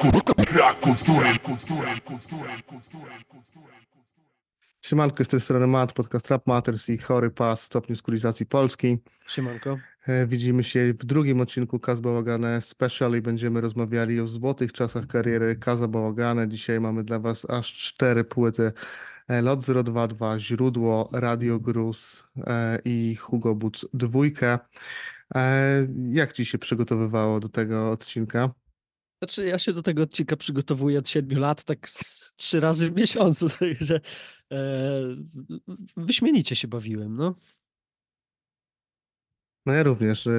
Brak kultury, kultury, kultury, kultury, kultury. Siemanko, z tej strony Matt, podcast Rap Matters i Chory Pas, stopniu skulizacji Polski. Siemanko. E, Widzimy się w drugim odcinku Kaz Bałagane Special i będziemy rozmawiali o złotych czasach kariery Kaza Bałagane. Dzisiaj mamy dla Was aż cztery płyty. E, Lot 022, Źródło, Radio Gruz e, i Hugo Butz dwójkę. Jak Ci się przygotowywało do tego odcinka? Znaczy, ja się do tego odcinka przygotowuję od siedmiu lat, tak trzy razy w miesiącu, także e, wyśmienicie się bawiłem, no. No ja również. E,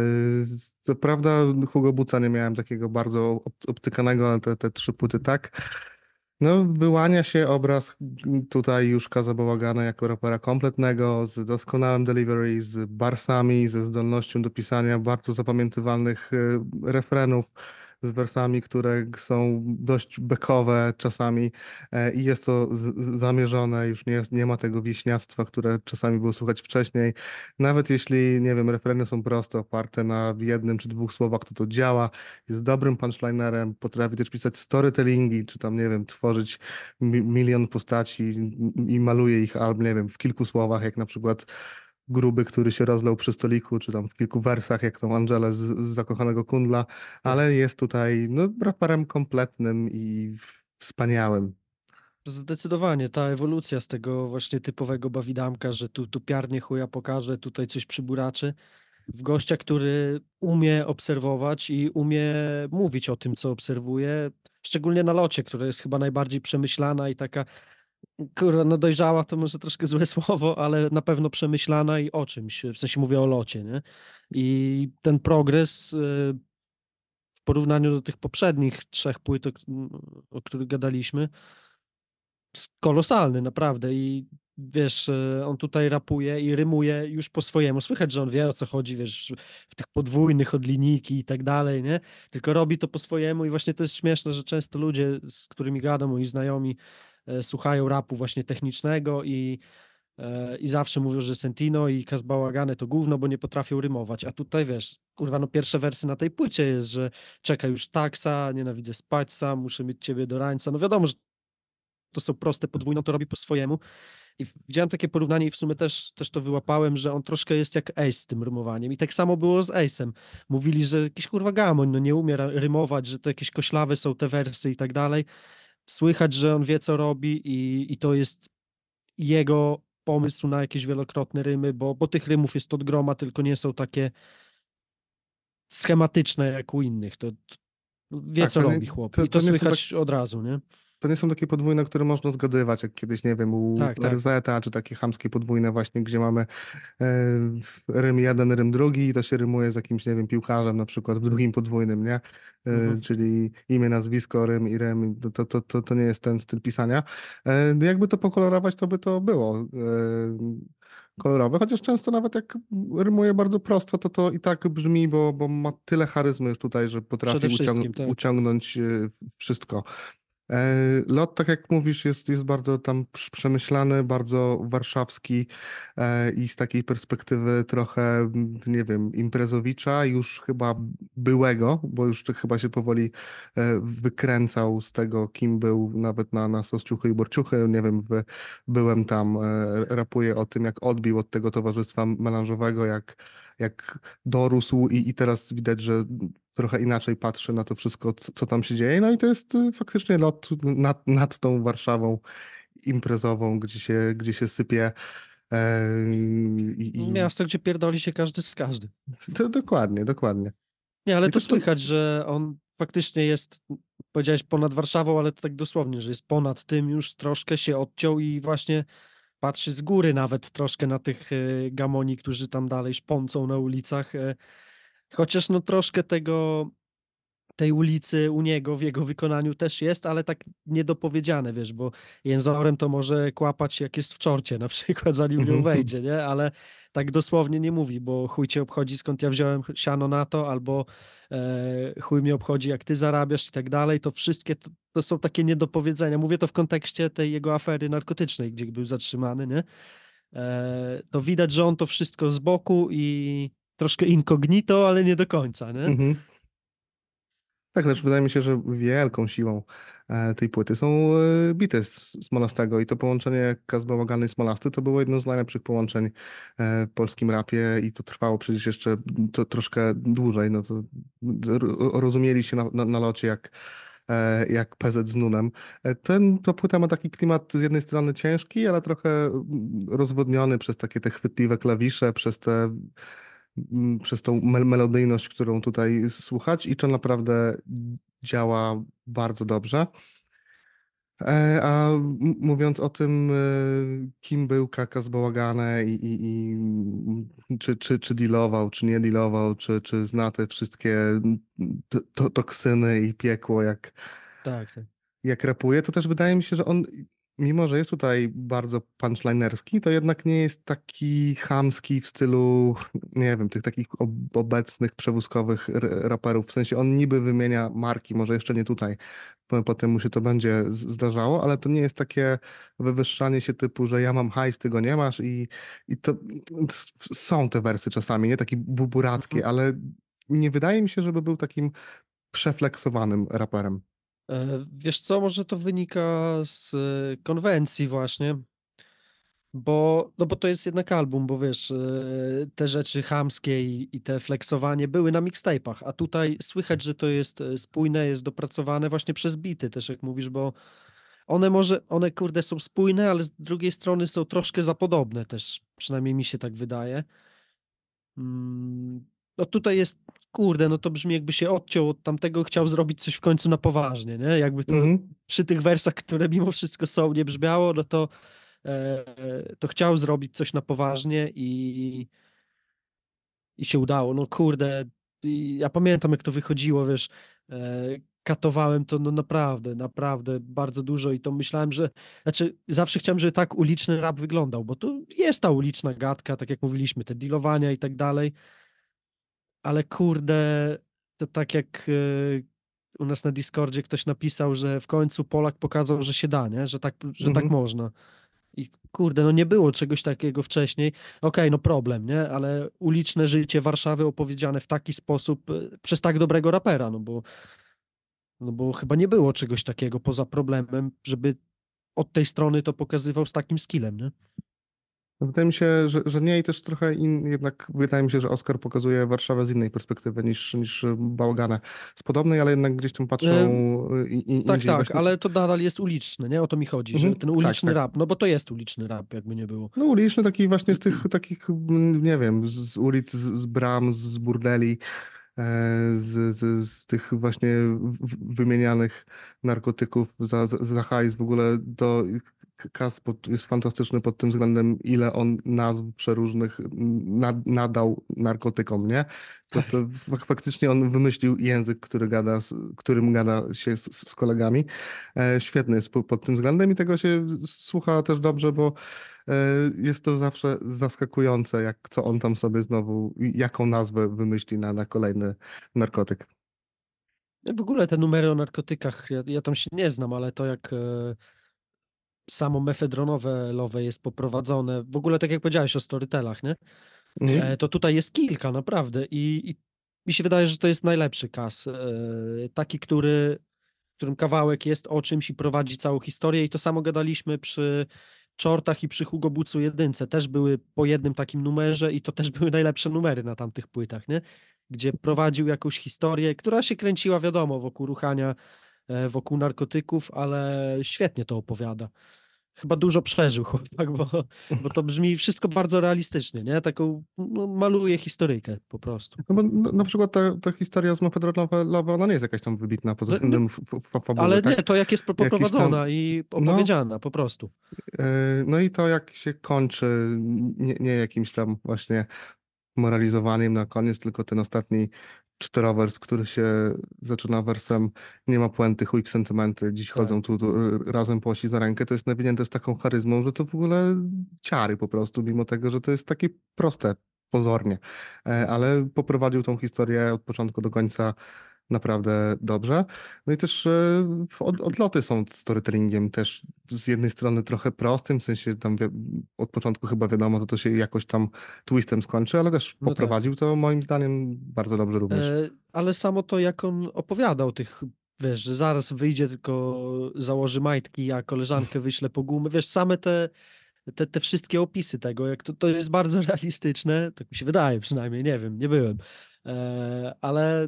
Co prawda Hugo Buca nie miałem takiego bardzo ob- obcykanego, ale te, te trzy płyty tak. No wyłania się obraz tutaj już Kaza Bałagana jako rapera kompletnego, z doskonałym delivery, z barsami, ze zdolnością do pisania bardzo zapamiętywalnych e, refrenów, z wersami, które są dość bekowe czasami e, i jest to zamierzone, już nie, jest, nie ma tego wieśniactwa, które czasami było słychać wcześniej. Nawet jeśli, nie wiem, refreny są proste, oparte na jednym czy dwóch słowach, to to działa. Jest dobrym punchlinerem, potrafi też pisać storytellingi, czy tam, nie wiem, tworzyć mi milion postaci i maluje ich, albo nie wiem, w kilku słowach, jak na przykład Gruby, który się rozlał przy stoliku, czy tam w kilku wersach, jak tą Angelę z, z Zakochanego Kundla, ale jest tutaj, no, raperem kompletnym i wspaniałym. Zdecydowanie ta ewolucja z tego właśnie typowego bawidamka, że tu, tu piarnie chuja pokaże, tutaj coś przyburaczy, w gościa, który umie obserwować i umie mówić o tym, co obserwuje, szczególnie na locie, która jest chyba najbardziej przemyślana i taka, kurwa, no dojrzała to może troszkę złe słowo, ale na pewno przemyślana i o czymś, w sensie mówię o locie, nie? I ten progres y, w porównaniu do tych poprzednich trzech płyt, o, których gadaliśmy, jest kolosalny, naprawdę. I wiesz, e, on tutaj rapuje i rymuje już po swojemu. Słychać, że on wie o co chodzi, wiesz, w tych podwójnych od linijki i tak dalej, nie? Tylko robi to po swojemu i właśnie to jest śmieszne, że często ludzie, z którymi gadam, moi znajomi, słuchają rapu właśnie technicznego i, e, i zawsze mówią, że Sentino i Kazbałagane to gówno, bo nie potrafią rymować. A tutaj wiesz, kurwa, no pierwsze wersy na tej płycie jest, że czeka już taksa, nienawidzę spać sam, muszę mieć ciebie do rańca. No wiadomo, że to są proste podwójne, to robi po swojemu. I widziałem takie porównanie i w sumie też, też to wyłapałem, że on troszkę jest jak Ace z tym rymowaniem. I tak samo było z Ace'em. Mówili, że jakiś kurwa gamoń, no nie umie rymować, że to jakieś koślawe są te wersy i tak dalej. Słychać, że on wie, co robi i, i to jest jego pomysł na jakieś wielokrotne rymy, bo, bo tych rymów jest od groma, tylko nie są takie schematyczne jak u innych. To, to wie, Tak, co to robi chłop. to- I to, to nie są tak- słychać od razu, nie? To nie są takie podwójne, które można zgadywać, jak kiedyś, nie wiem, u Tak, tak. RZ, czy takie chamskie podwójne właśnie, gdzie mamy e, rym jeden, rym drugi i to się rymuje z jakimś, nie wiem, piłkarzem na przykład w drugim podwójnym, nie? E, Mhm. Czyli imię, nazwisko, rym i rym, to, to, to, to, nie jest ten styl pisania. E, jakby to pokolorować, to by to było e, kolorowe, chociaż często nawet jak rymuje bardzo prosto, to to i tak brzmi, bo, bo ma tyle charyzmy tutaj, że potrafi uciąg tak. uciągnąć e, wszystko. E, Lot, tak jak mówisz, jest, jest bardzo tam prz- przemyślany, bardzo warszawski e, i z takiej perspektywy trochę, m, nie wiem, imprezowicza, już chyba byłego, bo już to chyba się powoli e, wykręcał z tego, kim był nawet na, na Sosciuchy i Borciuchy. Nie wiem, byłem tam, e, rapuję o tym, jak odbił od tego towarzystwa melanżowego, jak, jak dorósł i, i teraz widać, że trochę inaczej patrzy na to wszystko, co, tam się dzieje. No i to jest y, faktycznie lot nad, nad tą Warszawą imprezową, gdzie się, gdzie się sypie. e, i, i, Miasto, gdzie pierdoli się każdy z każdym. to, dokładnie, dokładnie. Nie, ale I to to- to- słychać, że on faktycznie jest, powiedziałeś ponad Warszawą, ale to tak dosłownie, że jest ponad tym, już troszkę się odciął i właśnie patrzy z góry nawet troszkę na tych e, gamoni, którzy tam dalej szponcą na ulicach. Chociaż no troszkę tego, tej ulicy u niego w jego wykonaniu też jest, ale tak niedopowiedziane, wiesz, bo jęzorem to może kłapać jak jest w czorcie na przykład, zanim nią wejdzie, nie? Ale tak dosłownie nie mówi, bo chuj cię obchodzi skąd ja wziąłem siano na to, albo e, chuj mnie obchodzi jak ty zarabiasz i tak dalej, to wszystkie to, to są takie niedopowiedzenia. Mówię to w kontekście tej jego afery narkotycznej, gdzie był zatrzymany, nie? E, to widać, że on to wszystko z boku i troszkę incognito, ale nie do końca, nie? Mhm. Tak, znaczy wydaje mi się, że wielką siłą e, tej płyty są e, bity z Smolastego i to połączenie Kazbałagany i Smolasty to było jedno z najlepszych połączeń e, w polskim rapie i to trwało przecież jeszcze to troszkę dłużej, no to ro- rozumieli się na, na, na locie jak, jak PZ z Nunem. Ten, to płyta ma taki klimat z jednej strony ciężki, ale trochę rozwodniony przez takie te chwytliwe klawisze, przez te przez tą mel melodyjność, którą tutaj słuchać i to naprawdę działa bardzo dobrze. E, A mówiąc o tym, e, kim był Kaka z Bałagane i, i, i czy, czy, czy dealował, czy nie dealował, czy, czy zna te wszystkie to, toksyny i piekło, jak, Tak, tak. jak rapuje, to też wydaje mi się, że on, mimo że jest tutaj bardzo punchlinerski, to jednak nie jest taki chamski w stylu, nie wiem, tych takich ob- obecnych przewózkowych raperów. W sensie on niby wymienia marki, może jeszcze nie tutaj, po- potem mu się to będzie zdarzało, ale to nie jest takie wywyższanie się typu, że ja mam hajs, ty go nie masz i, i to są te wersy czasami, nie? Takie buburackie, Mhm. ale nie wydaje mi się, żeby był takim przefleksowanym raperem. E, Wiesz co, może to wynika z e, konwencji właśnie, bo, no bo to jest jednak album, bo wiesz, e, te rzeczy chamskie i, i te flexowanie były na mixtape'ach, a tutaj słychać, że to jest spójne, jest dopracowane właśnie przez bity też, jak mówisz, bo one może, one kurde są spójne, ale z drugiej strony są troszkę za podobne też, przynajmniej mi się tak wydaje. Mm, No tutaj jest, kurde, no to brzmi jakby się odciął od tamtego, chciał zrobić coś w końcu na poważnie, nie? Jakby to Mhm. przy tych wersach, które mimo wszystko są, nie brzmiało, no to, e, to chciał zrobić coś na poważnie i, i się udało. No kurde, ja pamiętam jak to wychodziło, wiesz, e, katowałem to no naprawdę, naprawdę bardzo dużo i to myślałem, że, znaczy zawsze chciałem, żeby tak uliczny rap wyglądał, bo to jest ta uliczna gadka, tak jak mówiliśmy, te dealowania i tak dalej, ale kurde, to tak jak e, u nas na Discordzie ktoś napisał, że w końcu Polak pokazał, że się da, nie? Że tak, że tak Mhm. można. I kurde, no nie było czegoś takiego wcześniej. Okej, no problem, nie? Ale uliczne życie Warszawy opowiedziane w taki sposób e, przez tak dobrego rapera, no bo, no bo chyba nie było czegoś takiego poza problemem, żeby od tej strony to pokazywał z takim skillem, nie? Wydaje mi się, że, że nie i też trochę in, jednak wydaje mi się, że Oscar pokazuje Warszawę z innej perspektywy niż, niż Bałaganę. Z podobnej, ale jednak gdzieś tam patrzą Em, i, i, Tak, tak, właśnie. ale to nadal jest uliczny, nie? O to mi chodzi, że Mhm, ten tak, uliczny tak. rap, no bo to jest uliczny rap, jakby nie było. No uliczny taki właśnie z tych takich, nie wiem, z ulic, z, bram, z burdeli, e, z, z, z tych właśnie wymienianych narkotyków za, za, za hajs. W ogóle to Kas jest fantastyczny pod tym względem, ile on nazw przeróżnych nad, nadał narkotykom, nie? To, to fak- faktycznie on wymyślił język, który gada, którym gada się z, z kolegami. E, świetny jest po- pod tym względem i tego się słucha też dobrze, bo e, jest to zawsze zaskakujące, jak co on tam sobie znowu, jaką nazwę wymyśli na, na kolejny narkotyk. W ogóle te numery o narkotykach, ja, ja tam się nie znam, ale to jak e, samo mefedronowe lowe jest poprowadzone, w ogóle tak jak powiedziałeś o storytelach, nie? Mhm. E, to tutaj jest kilka, naprawdę i, i mi się wydaje, że to jest najlepszy kas. E, taki, który, którym kawałek jest o czymś i prowadzi całą historię i to samo gadaliśmy przy Czortach i przy Hugo Bucu jedynce. Też były po jednym takim numerze i to też były najlepsze numery na tamtych płytach, nie? Gdzie prowadził jakąś historię, która się kręciła, wiadomo, wokół ruchania, wokół narkotyków, ale świetnie to opowiada. Chyba dużo przeżył chłopak, bo, bo to brzmi wszystko bardzo realistycznie, nie? Taką, no, maluje historyjkę po prostu. No bo na, na przykład ta, ta historia z mefedronowe, ona nie jest jakaś tam wybitna No, względem f- fa- fabuły, Ale tak? nie, to jak jest Jakiś tam- poprowadzona i no. opowiedziana po prostu. E, No i to jak się kończy, nie, nie jakimś tam właśnie moralizowaniem na koniec, tylko ten ostatni czterowers, który się zaczyna wersem nie ma puenty, chuj w sentymenty, dziś Tak. chodzą tu, tu razem po osi za rękę, to jest nawinięte z taką charyzmą, że to w ogóle ciary po prostu, mimo tego, że to jest takie proste pozornie, E, ale poprowadził tą historię od początku do końca naprawdę dobrze. No i też e, od, odloty są storytellingiem też z jednej strony trochę prostym, w sensie tam od początku chyba wiadomo, to to się jakoś tam twistem skończy, ale też No tak. poprowadził to moim zdaniem bardzo dobrze również. E, ale samo to, jak on opowiadał tych, wiesz, że zaraz wyjdzie, tylko założy majtki, a koleżankę wyśle po gumę, wiesz, same te, te, te wszystkie opisy tego, jak to, to jest bardzo realistyczne, tak mi się wydaje przynajmniej, nie wiem, nie byłem, e, ale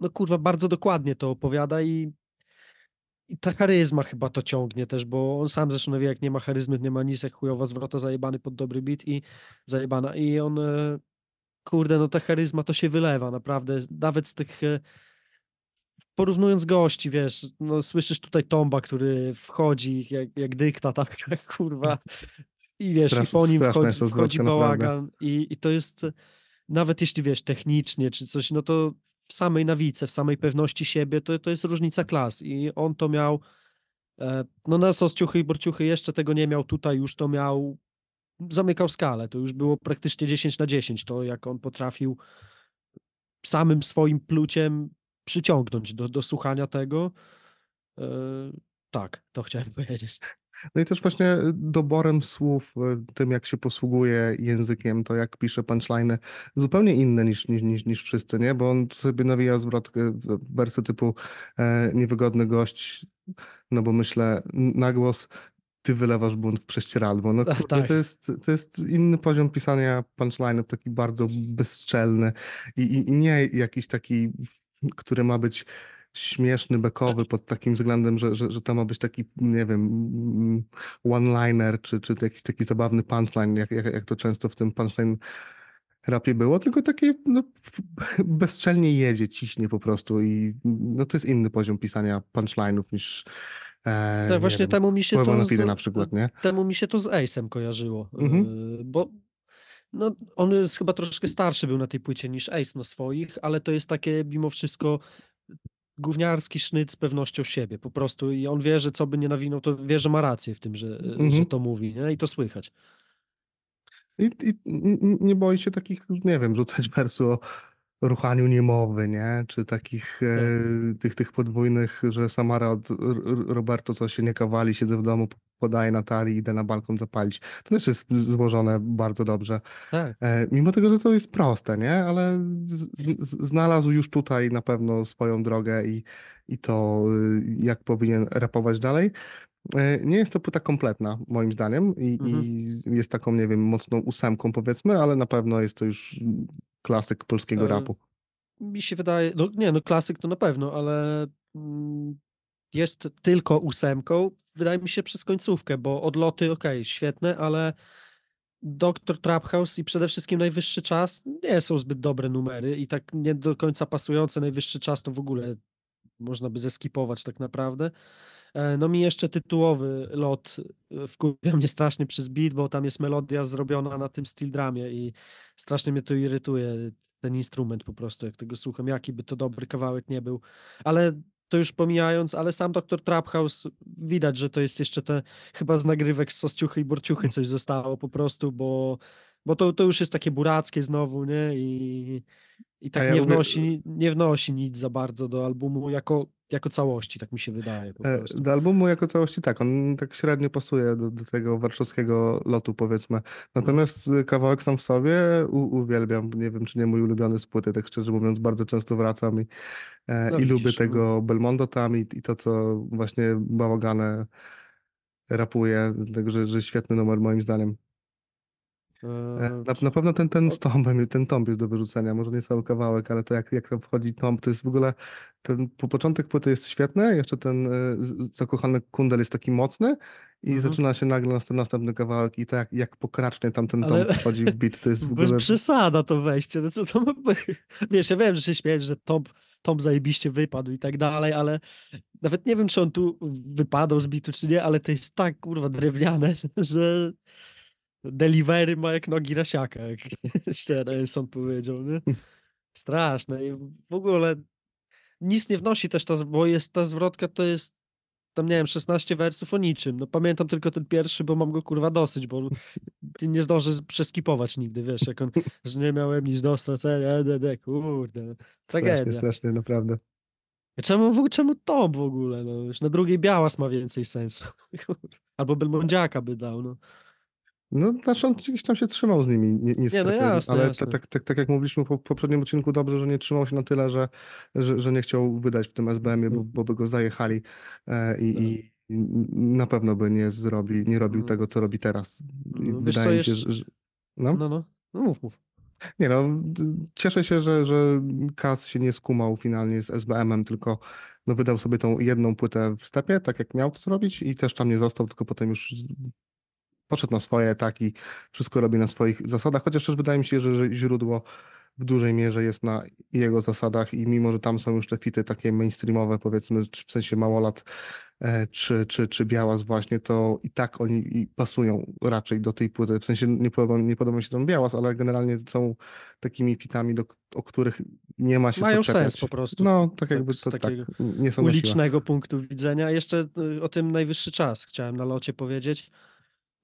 no kurwa, bardzo dokładnie to opowiada i i ta charyzma chyba to ciągnie też, bo on sam zresztą wie, jak nie ma charyzmy, nie ma nic, jak chujowa zwrota zajebany pod dobry beat i zajebana. I on, e, kurde, no ta charyzma to się wylewa, naprawdę. Nawet z tych, e, porównując gości, wiesz, no słyszysz tutaj Tomba, który wchodzi jak, jak dykta, tak, kurwa. I wiesz, i Strasz- po nim wchodzi, wchodzi bałagan i, i to jest, nawet jeśli wiesz, technicznie czy coś, no to w samej nawice, w samej pewności siebie, to, to jest różnica klas. I on to miał, e, no na Sosciuchy i Borciuchy jeszcze tego nie miał, tutaj już to miał, zamykał skalę, to już było praktycznie 10 na 10, to jak on potrafił samym swoim pluciem przyciągnąć do, do słuchania tego, e, tak, to chciałem powiedzieć. No i też właśnie doborem słów, e, tym jak się posługuje językiem, to jak pisze punchline'y, zupełnie inne niż, niż, niż, niż wszyscy, nie? Bo on sobie nawija zwrotkę, wersy typu e, niewygodny gość, no bo myślę na głos, ty wylewasz bunt w prześcieradło. No Ach, tak. to, jest, to jest inny poziom pisania punchline'ów, taki bardzo bezczelny i, i, i nie jakiś taki, który ma być śmieszny, bekowy pod takim względem, że, że, że to ma być taki, nie wiem, one-liner, czy, czy jakiś taki zabawny punchline, jak, jak, jak to często w tym punchline rapie było, tylko takie no, bezczelnie jedzie, ciśnie po prostu i no, to jest inny poziom pisania punchline'ów niż e, Tak, nie właśnie wiem, temu mi się to z, na przykład, nie? temu mi się to z Ace'em kojarzyło, Mhm. e, bo no, on jest chyba troszkę starszy był na tej płycie niż Ace na swoich, ale to jest takie mimo wszystko gówniarski sznyt z pewnością siebie po prostu i on wie, że co by nie nawinął, to wie, że ma rację w tym, że, że Mhm. to mówi, nie? I to słychać. I, i nie boi się takich, nie wiem, rzucać wersu o ruchaniu niemowy, nie? Czy takich e, tych, tych podwójnych, że Samara od Roberto, co się nie kawali, siedzę w domu, podaje Natalii, idę na balkon zapalić. To też jest złożone bardzo dobrze. Tak. E, mimo tego, że to jest proste, nie? Ale z, z, znalazł już tutaj na pewno swoją drogę i, i to, y, jak powinien rapować dalej. E, Nie jest to płyta kompletna, moim zdaniem, i, Mhm. i jest taką, nie wiem, mocną ósemką, powiedzmy, ale na pewno jest to już klasyk polskiego E, rapu. Mi się wydaje, no nie, no klasyk to na pewno, ale mm, jest tylko ósemką, wydaje mi się przez końcówkę, bo odloty, okej, świetne, ale Doktor Trap House i przede wszystkim Najwyższy Czas nie są zbyt dobre numery i tak nie do końca pasujące. Najwyższy Czas to w ogóle można by zeskipować tak naprawdę. E, No mi jeszcze tytułowy lot e, wkurwia mnie strasznie przez beat, bo tam jest melodia zrobiona na tym steel drumie i strasznie mnie to irytuje, ten instrument po prostu, jak tego słucham, jaki by to dobry kawałek nie był. Ale to już pomijając, ale sam Dr. Trap House widać, że to jest jeszcze te chyba z nagrywek z Sosciuchy i Borciuchy coś zostało po prostu, bo, bo to, to już jest takie burackie znowu, nie? I, i tak ja nie, wnosi, nie wnosi nic za bardzo do albumu jako, jako całości, tak mi się wydaje E. Do albumu jako całości tak, on tak średnio pasuje do, do tego warszawskiego lotu, powiedzmy. Natomiast y, kawałek sam w sobie u, uwielbiam. Nie wiem, czy nie mój ulubiony z płyty, tak szczerze mówiąc, bardzo często wracam i, e, No i lubię no. tego Belmondo tam i, i to, co właśnie Bałagane rapuje, także że świetny numer moim zdaniem. E, E, Na, na pewno ten, ten z tombem, ten tomb jest do wyrzucenia, może nie cały kawałek, ale to jak, jak wchodzi tomb, to jest w ogóle, ten po początek płyty jest świetny, jeszcze ten e, z- zakochany kundel jest taki mocny i Mhm. zaczyna się nagle następny, następny kawałek i tak jak, pokracznie tam ten Ale- tomb wchodzi w beat, to jest w ogóle... przesada to wejście, no co to ma? Wiesz, ja wiem, że się śmiejesz, że Tom, Tom zajebiście wypadł i tak dalej, ale nawet nie wiem, czy on tu wypadał z bitu, czy nie, ale to jest tak, kurwa, drewniane, że delivery ma jak nogi rasiaka, jak Sterson powiedział, nie? Straszne i w ogóle nic nie wnosi też ta, bo jest ta zwrotka, to jest tam, nie wiem, 16 wersów o niczym. No pamiętam tylko ten pierwszy, bo mam go kurwa dosyć, bo nie zdąży przeskipować nigdy, wiesz, jak on, że nie miałem nic do stracenia, EDD, kurde, no, Strasznie, tragedia. strasznie, naprawdę. Czemu, w- czemu top w ogóle, no, już na drugiej Białas ma więcej sensu. Albo Belmondziaka by dał, no. No, znaczy on gdzieś tam się trzymał z nimi, ni- niestety, jasne, ale jasne. Tak, tak, tak, tak jak mówiliśmy w poprzednim odcinku, dobrze, że nie trzymał się na tyle, że, że, że nie chciał wydać w tym SBM-ie, bo, bo by go zajechali e, i, i i na pewno by nie zrobił, nie robił No. tego, co robi teraz. No, Wydaje co, mi się, jeszcze- że... no? No, no, no mów, mów. Nie no, cieszę się, że, że Kaz się nie skumał finalnie z SBM-em, tylko no, wydał sobie tą jedną płytę w stepie, tak jak miał to zrobić i też tam nie został, tylko potem już poszedł na swoje ataki, wszystko robi na swoich zasadach, chociaż też wydaje mi się, że, źródło w dużej mierze jest na jego zasadach i mimo, że tam są już te fity takie mainstreamowe, powiedzmy, w sensie Małolat e, czy, czy, czy Białas właśnie, to i tak oni pasują raczej do tej płyty. W sensie nie podoba, nie podoba mi się ten Białas, ale generalnie są takimi fitami, do, o których nie ma się Mają sens po prostu. No, tak Tak, jakby z to tak, takiego siłę. ulicznego punktu widzenia. Jeszcze y, o tym najwyższy czas chciałem na locie powiedzieć.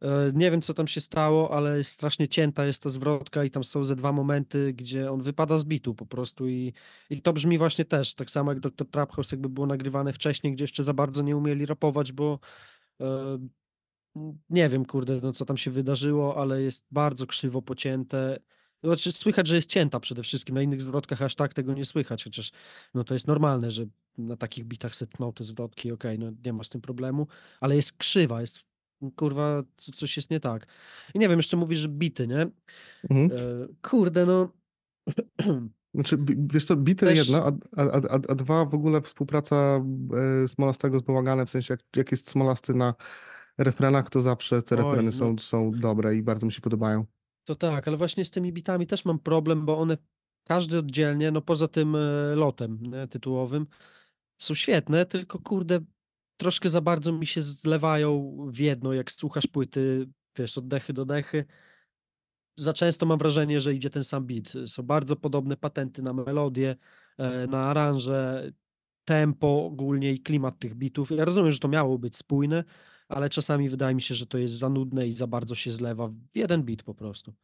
E, Nie wiem, co tam się stało, ale strasznie cięta jest ta zwrotka i tam są ze dwa momenty, gdzie on wypada z bitu po prostu i, i to brzmi właśnie też, tak samo jak Dr. Trap House jakby było nagrywane wcześniej, gdzie jeszcze za bardzo nie umieli rapować, bo e, nie wiem, kurde, no co tam się wydarzyło, ale jest bardzo krzywo pocięte. Znaczy, słychać, że jest cięta przede wszystkim. Na innych zwrotkach aż tak tego nie słychać, chociaż no to jest normalne, że na takich bitach setną te zwrotki, okej, no nie ma z tym problemu, ale jest krzywa, jest kurwa, co- coś jest nie tak. I nie wiem, jeszcze mówisz, że bity, nie? Mhm. E, kurde, no Znaczy, wiesz co, bity Też- jedno, a, a, a, a, dwa w ogóle współpraca e, Smolastego z Bałaganem, w sensie jak, jak jest Smolasty na refrenach, to zawsze te Oj, refreny no. są, są dobre i bardzo mi się podobają. To tak, ale właśnie z tymi bitami też mam problem, bo one każdy oddzielnie, no poza tym e, lotem nie, tytułowym, są świetne, tylko kurde, troszkę za bardzo mi się zlewają w jedno, jak słuchasz płyty, wiesz, od dechy do dechy. Za często mam wrażenie, że idzie ten sam beat. Są bardzo podobne patenty na melodię, e, na aranże, tempo ogólnie i klimat tych bitów. Ja rozumiem, że to miało być spójne, ale czasami wydaje mi się, że to jest za nudne i za bardzo się zlewa w jeden beat po prostu.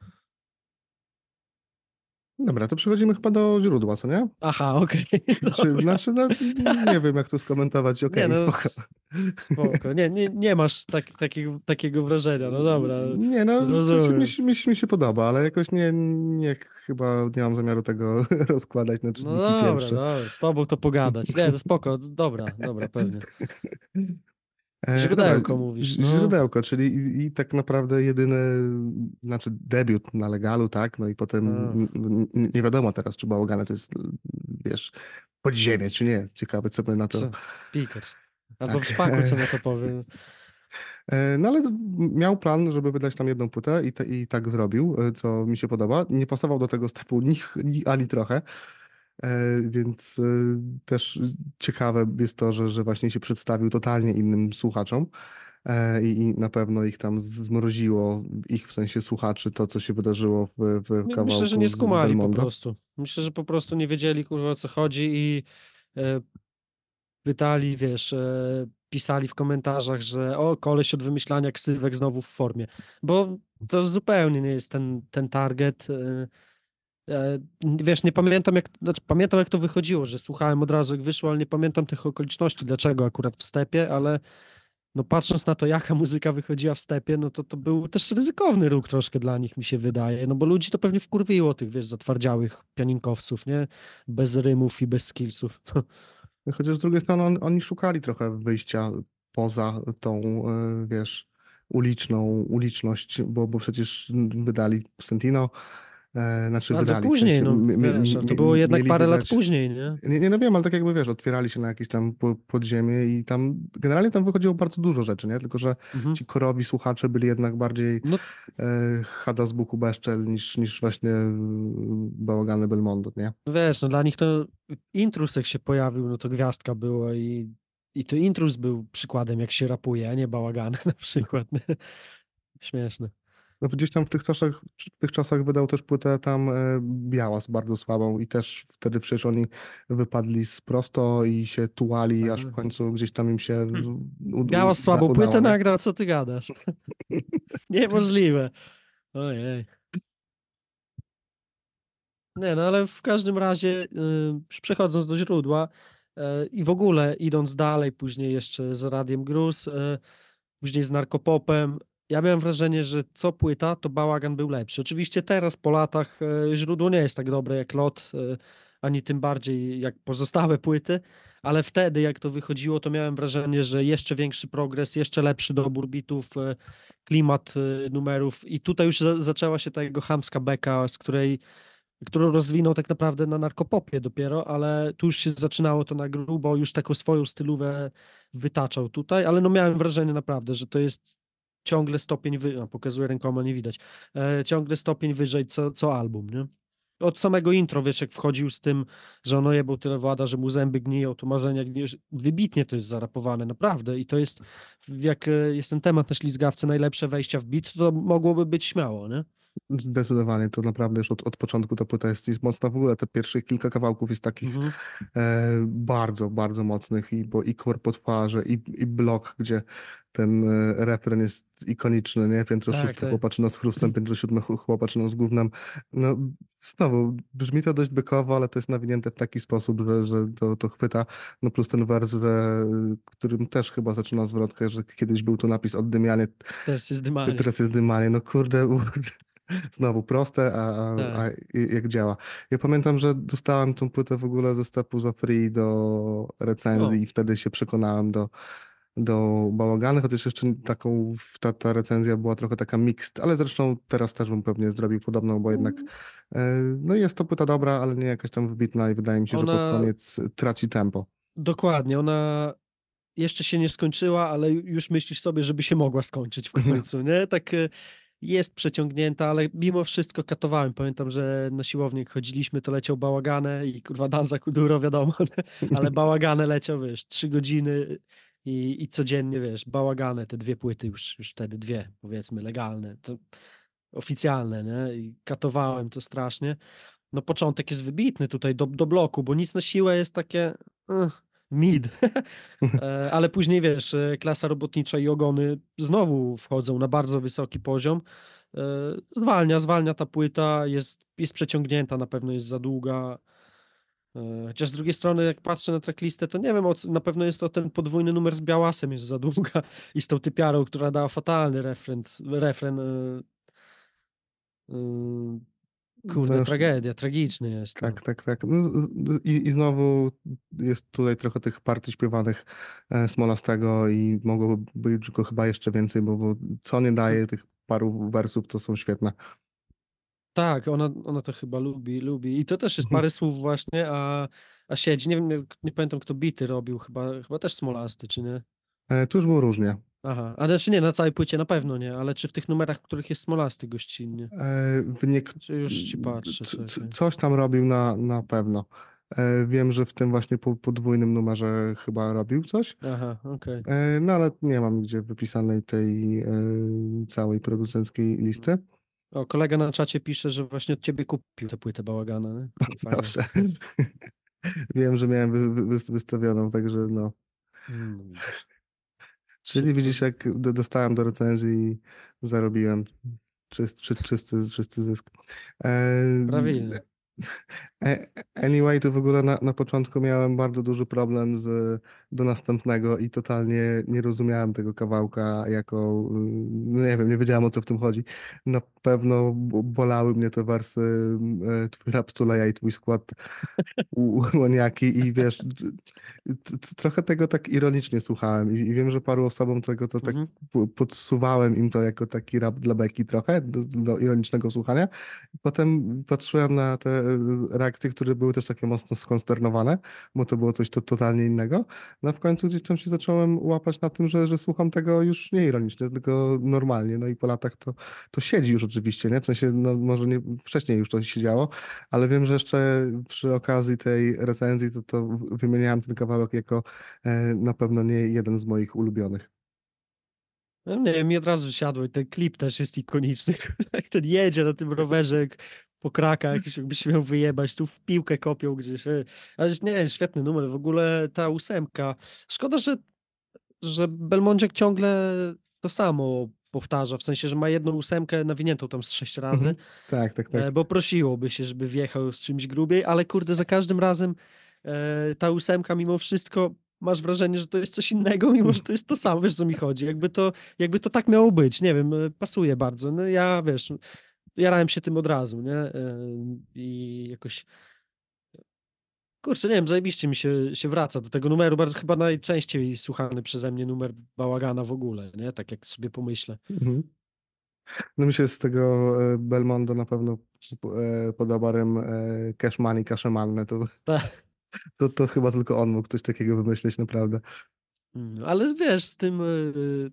Dobra, to przechodzimy chyba do źródła, co nie? Aha, okej. Czy, znaczy, no, nie wiem, jak to skomentować, okej, nie, no, spoko. spoko. Nie, nie, nie masz tak, takiego, takiego wrażenia, no dobra. Nie, no, rozumiem. mi, się- mi, mi się podoba, ale jakoś nie, nie, chyba nie mam zamiaru tego rozkładać na No czynniki dobra, pierwsze. dobra, z tobą to pogadać. Nie, no spoko, dobra, dobra, pewnie. E, Źródełko dobra, mówisz, no. Źródełko, czyli i, i tak naprawdę jedyny, znaczy debiut na legalu, tak? No i potem A. n- n- nie wiadomo teraz, czy Bałagane to jest, wiesz, podziemie, czy nie. Ciekawe, co by na to... Pickers. Albo Tak. w szpaku, co na to powiem. E, No ale miał plan, żeby wydać tam jedną płytę i, te, i tak zrobił, e, co mi się podoba. Nie pasował do tego stepu ni, ni, ani trochę, więc e, też ciekawe jest to, że, że właśnie się przedstawił totalnie innym słuchaczom e, i, i na pewno ich tam zmroziło, ich w sensie słuchaczy, to co się wydarzyło w, w kawałku Myślę, że nie skumali po prostu. Myślę, że po prostu nie wiedzieli, kurwa, o co chodzi i e, pytali, wiesz, e, pisali w komentarzach, że o, koleś od wymyślania ksywek znowu w formie. Bo to zupełnie nie jest ten, ten target. E, e, wiesz, nie pamiętam jak, znaczy pamiętam jak to wychodziło, że słuchałem od razu jak wyszło, ale nie pamiętam tych okoliczności, dlaczego akurat w stepie, ale no patrząc na to, jaka muzyka wychodziła w stepie, no to to był też ryzykowny ruch troszkę dla nich, mi się wydaje, no bo ludzi to pewnie wkurwiło, tych, wiesz, zatwardziałych pianinkowców, nie? Bez rymów i bez skillsów. Chociaż z drugiej strony on, oni szukali trochę wyjścia poza tą, e, wiesz, uliczną uliczność, bo, bo przecież wydali Sentino, e, znaczy Ale wydali. w później, sensie no, mi- wiesz, ale to było jednak parę lat wydać- później, nie? Nie, nie no wiem, ale tak jakby wiesz, otwierali się na jakieś tam po, podziemie i tam generalnie tam wychodziło bardzo dużo rzeczy, nie? Tylko, że Mhm. ci korowi słuchacze byli jednak bardziej No e, Hada z Buku Beszczel niż, niż właśnie e, Bałagany Belmondo, nie? No wiesz, no dla nich to intrus jak się pojawił, no to gwiazdka było i, i to intrus był przykładem jak się rapuje, a nie bałagany na przykład. Śmieszne. No gdzieś tam w tych czasach, w tych czasach wydał też płytę tam e, Białas bardzo słabą i też wtedy przecież oni wypadli z prosto i się tułali, aż w końcu gdzieś tam im się u, u, Biała uda- słabą udało, płytę nie? nagrał, co ty gadasz? Niemożliwe. Ojej. Nie, no ale w każdym razie, y, już przechodząc do źródła e, i w ogóle idąc dalej, później jeszcze z Radiem Gruz, e, później z Narkopopem, ja miałem wrażenie, że co płyta, to bałagan był lepszy. Oczywiście teraz po latach e, źródło nie jest tak dobre jak lot, e, ani tym bardziej jak pozostałe płyty, ale wtedy jak to wychodziło, to miałem wrażenie, że jeszcze większy progres, jeszcze lepszy dobór bitów, e, klimat numerów i tutaj już za, zaczęła się ta jego chamska beka, z której którą rozwinął tak naprawdę na narkopopie dopiero, ale tu już się zaczynało to na grubo, już taką swoją stylówę wytaczał tutaj, ale no miałem wrażenie naprawdę, że to jest ciągle stopień wy... A, pokazuję rękoma, nie widać. E, ciągle stopień wyżej co, co album, nie? Od samego intro, wiesz, jak wchodził z tym, że ono jebał tyle włada, że mu zęby gniją, to marzenia gniją. Wybitnie to jest zarapowane, naprawdę. I to jest, jak e, jest ten temat na ślizgawce, najlepsze wejścia w beat, to mogłoby być śmiało, nie? Zdecydowanie, to naprawdę już od, od początku ta płyta jest, jest mocna. W ogóle te pierwsze kilka kawałków jest takich Mhm. e, bardzo, bardzo mocnych i, bo i korpo twarzy, i, i blok, gdzie ten e, refren jest ikoniczny, nie? Piętro Tak, szóste tak. chłopaczyna z chrustem, piętro siódme chł- chłopaczyną z gównem. No znowu, brzmi to dość bykowo, ale to jest nawinięte w taki sposób, że, że to, to chwyta. No plus ten wers, że, którym też chyba zaczyna zwrotkę, że kiedyś był tu napis oddymianie, Też jest dymanie. teraz jest dymanie. No kurde, znowu proste, a, Tak. a jak działa. Ja pamiętam, że dostałem tą płytę w ogóle ze stepu za free do recenzji O. i wtedy się przekonałem do, do bałagany, chociaż jeszcze taką, ta, ta recenzja była trochę taka mixed, ale zresztą teraz też bym pewnie zrobił podobną, bo jednak e, no jest to płyta dobra, ale nie jakaś tam wybitna i wydaje mi się, że pod Ona- koniec traci tempo. Dokładnie, ona jeszcze się nie skończyła, ale ju- już myślisz sobie, żeby się mogła skończyć w końcu, nie? Tak e, jest przeciągnięta, ale mimo wszystko katowałem. Pamiętam, że na siłownię jak chodziliśmy, to leciał bałaganę i kurwa Danza Kuduro, wiadomo, ale bałaganę leciał, wiesz, trzy godziny i, i codziennie, wiesz, bałaganę, te dwie płyty już, już wtedy dwie, powiedzmy, legalne, to oficjalne, nie? I katowałem to strasznie. No początek jest wybitny tutaj do, do bloku, bo nic na siłę jest takie eh, mid. E, Ale później wiesz, e, klasa robotnicza i ogony znowu wchodzą na bardzo wysoki poziom. E, Zwalnia, zwalnia ta płyta, jest, jest przeciągnięta, na pewno jest za długa. E, Chociaż z drugiej strony, jak patrzę na tracklistę, to nie wiem, na pewno jest to ten podwójny numer z Białasem jest za długa i z tą typiarą, która dała fatalny refren. refren e, e, Kurde, już- tragedia, tragiczny jest. no. Tak, tak, tak. No, I, I znowu jest tutaj trochę tych partii śpiewanych e, Smolastego i mogłoby być go chyba jeszcze więcej, bo, bo co nie daje tych paru wersów, to są świetne. Tak, ona, ona to chyba lubi, lubi. I to też jest Mhm. parę słów właśnie, a, a siedzi. Nie wiem, nie, nie pamiętam kto bity robił, chyba, chyba też Smolasty, czy nie? E, Tu już było różnie. Aha, a znaczy nie, na całej płycie na pewno nie, ale czy w tych numerach, w których jest Smolasty gościnnie? E, W niek- Czy już ci patrzę, c- c- czekaj. Coś tam robił na, na pewno. E, Wiem, że w tym właśnie po- podwójnym numerze chyba robił coś, Aha, okej. E, no ale nie mam nigdzie wypisanej tej e, całej producenckiej listy. O, kolega na czacie pisze, że właśnie od ciebie kupił tę płytę bałagana, nie? Proszę. Wiem, że miałem wy, wy, wystawioną, także no. Mm, widzisz. Czyli widzisz, jak do- dostałem do recenzji i zarobiłem czyst, czy, czysty, czysty zysk. E, Prawilnie. e, Anyway, to w ogóle na, na początku miałem bardzo duży problem z, do następnego i totalnie nie rozumiałem tego kawałka jako, no nie wiem, nie wiedziałem o co w tym chodzi. Na pewno bo- bolały mnie te wersy y, Twój rap stuleja i twój skład łoniaki i wiesz, trochę tego tak ironicznie słuchałem i, wiem, że paru osobom tego to tak Mhm. po- podsuwałem im to jako taki rap dla beki trochę, do, ironicznego słuchania. Potem patrzyłem na te e, reakcje, które były też takie mocno skonsternowane, bo to było coś to, totalnie innego. No w końcu gdzieś tam się zacząłem łapać na tym, że, że słucham tego już nie ironicznie, tylko normalnie. No i po latach to, to siedzi już oczywiście, nie? W sensie, no może nie, wcześniej już to siedziało, ale wiem, że jeszcze przy okazji tej recenzji to, to wymieniałem ten kawałek jako e, na pewno nie jeden z moich ulubionych. No nie mi od razu siadło i ten klip też jest ikoniczny. Jak ten jedzie na tym rowerze jak po krakach, jakiś jakby się miał wyjebać, tu w piłkę kopią gdzieś. Ale nie, świetny numer. W ogóle ta ósemka. Szkoda, że, że Belmondziak ciągle to samo powtarza, w sensie, że ma jedną ósemkę nawiniętą tam z sześć razy, Mhm. Tak, tak, tak. e, bo prosiłoby się, żeby wjechał z czymś grubiej, ale kurde, za każdym razem e, ta ósemka mimo wszystko masz wrażenie, że to jest coś innego, mimo że to jest to samo, wiesz co mi chodzi, jakby to, jakby to tak miało być, nie wiem, e, pasuje bardzo, no ja, wiesz, jarałem się tym od razu, nie, e, i jakoś Kurczę, nie wiem, zajebiście mi się, się wraca do tego numeru, bardzo chyba najczęściej słuchany przeze mnie numer Bałagana w ogóle, nie? Tak jak sobie pomyślę. Mhm. No mi się z tego e, Belmondo na pewno e, podoba rym cash money, kaszemalne. To, Tak. to, to chyba tylko on mógł coś takiego wymyślić, naprawdę. Mm, Ale wiesz, z tym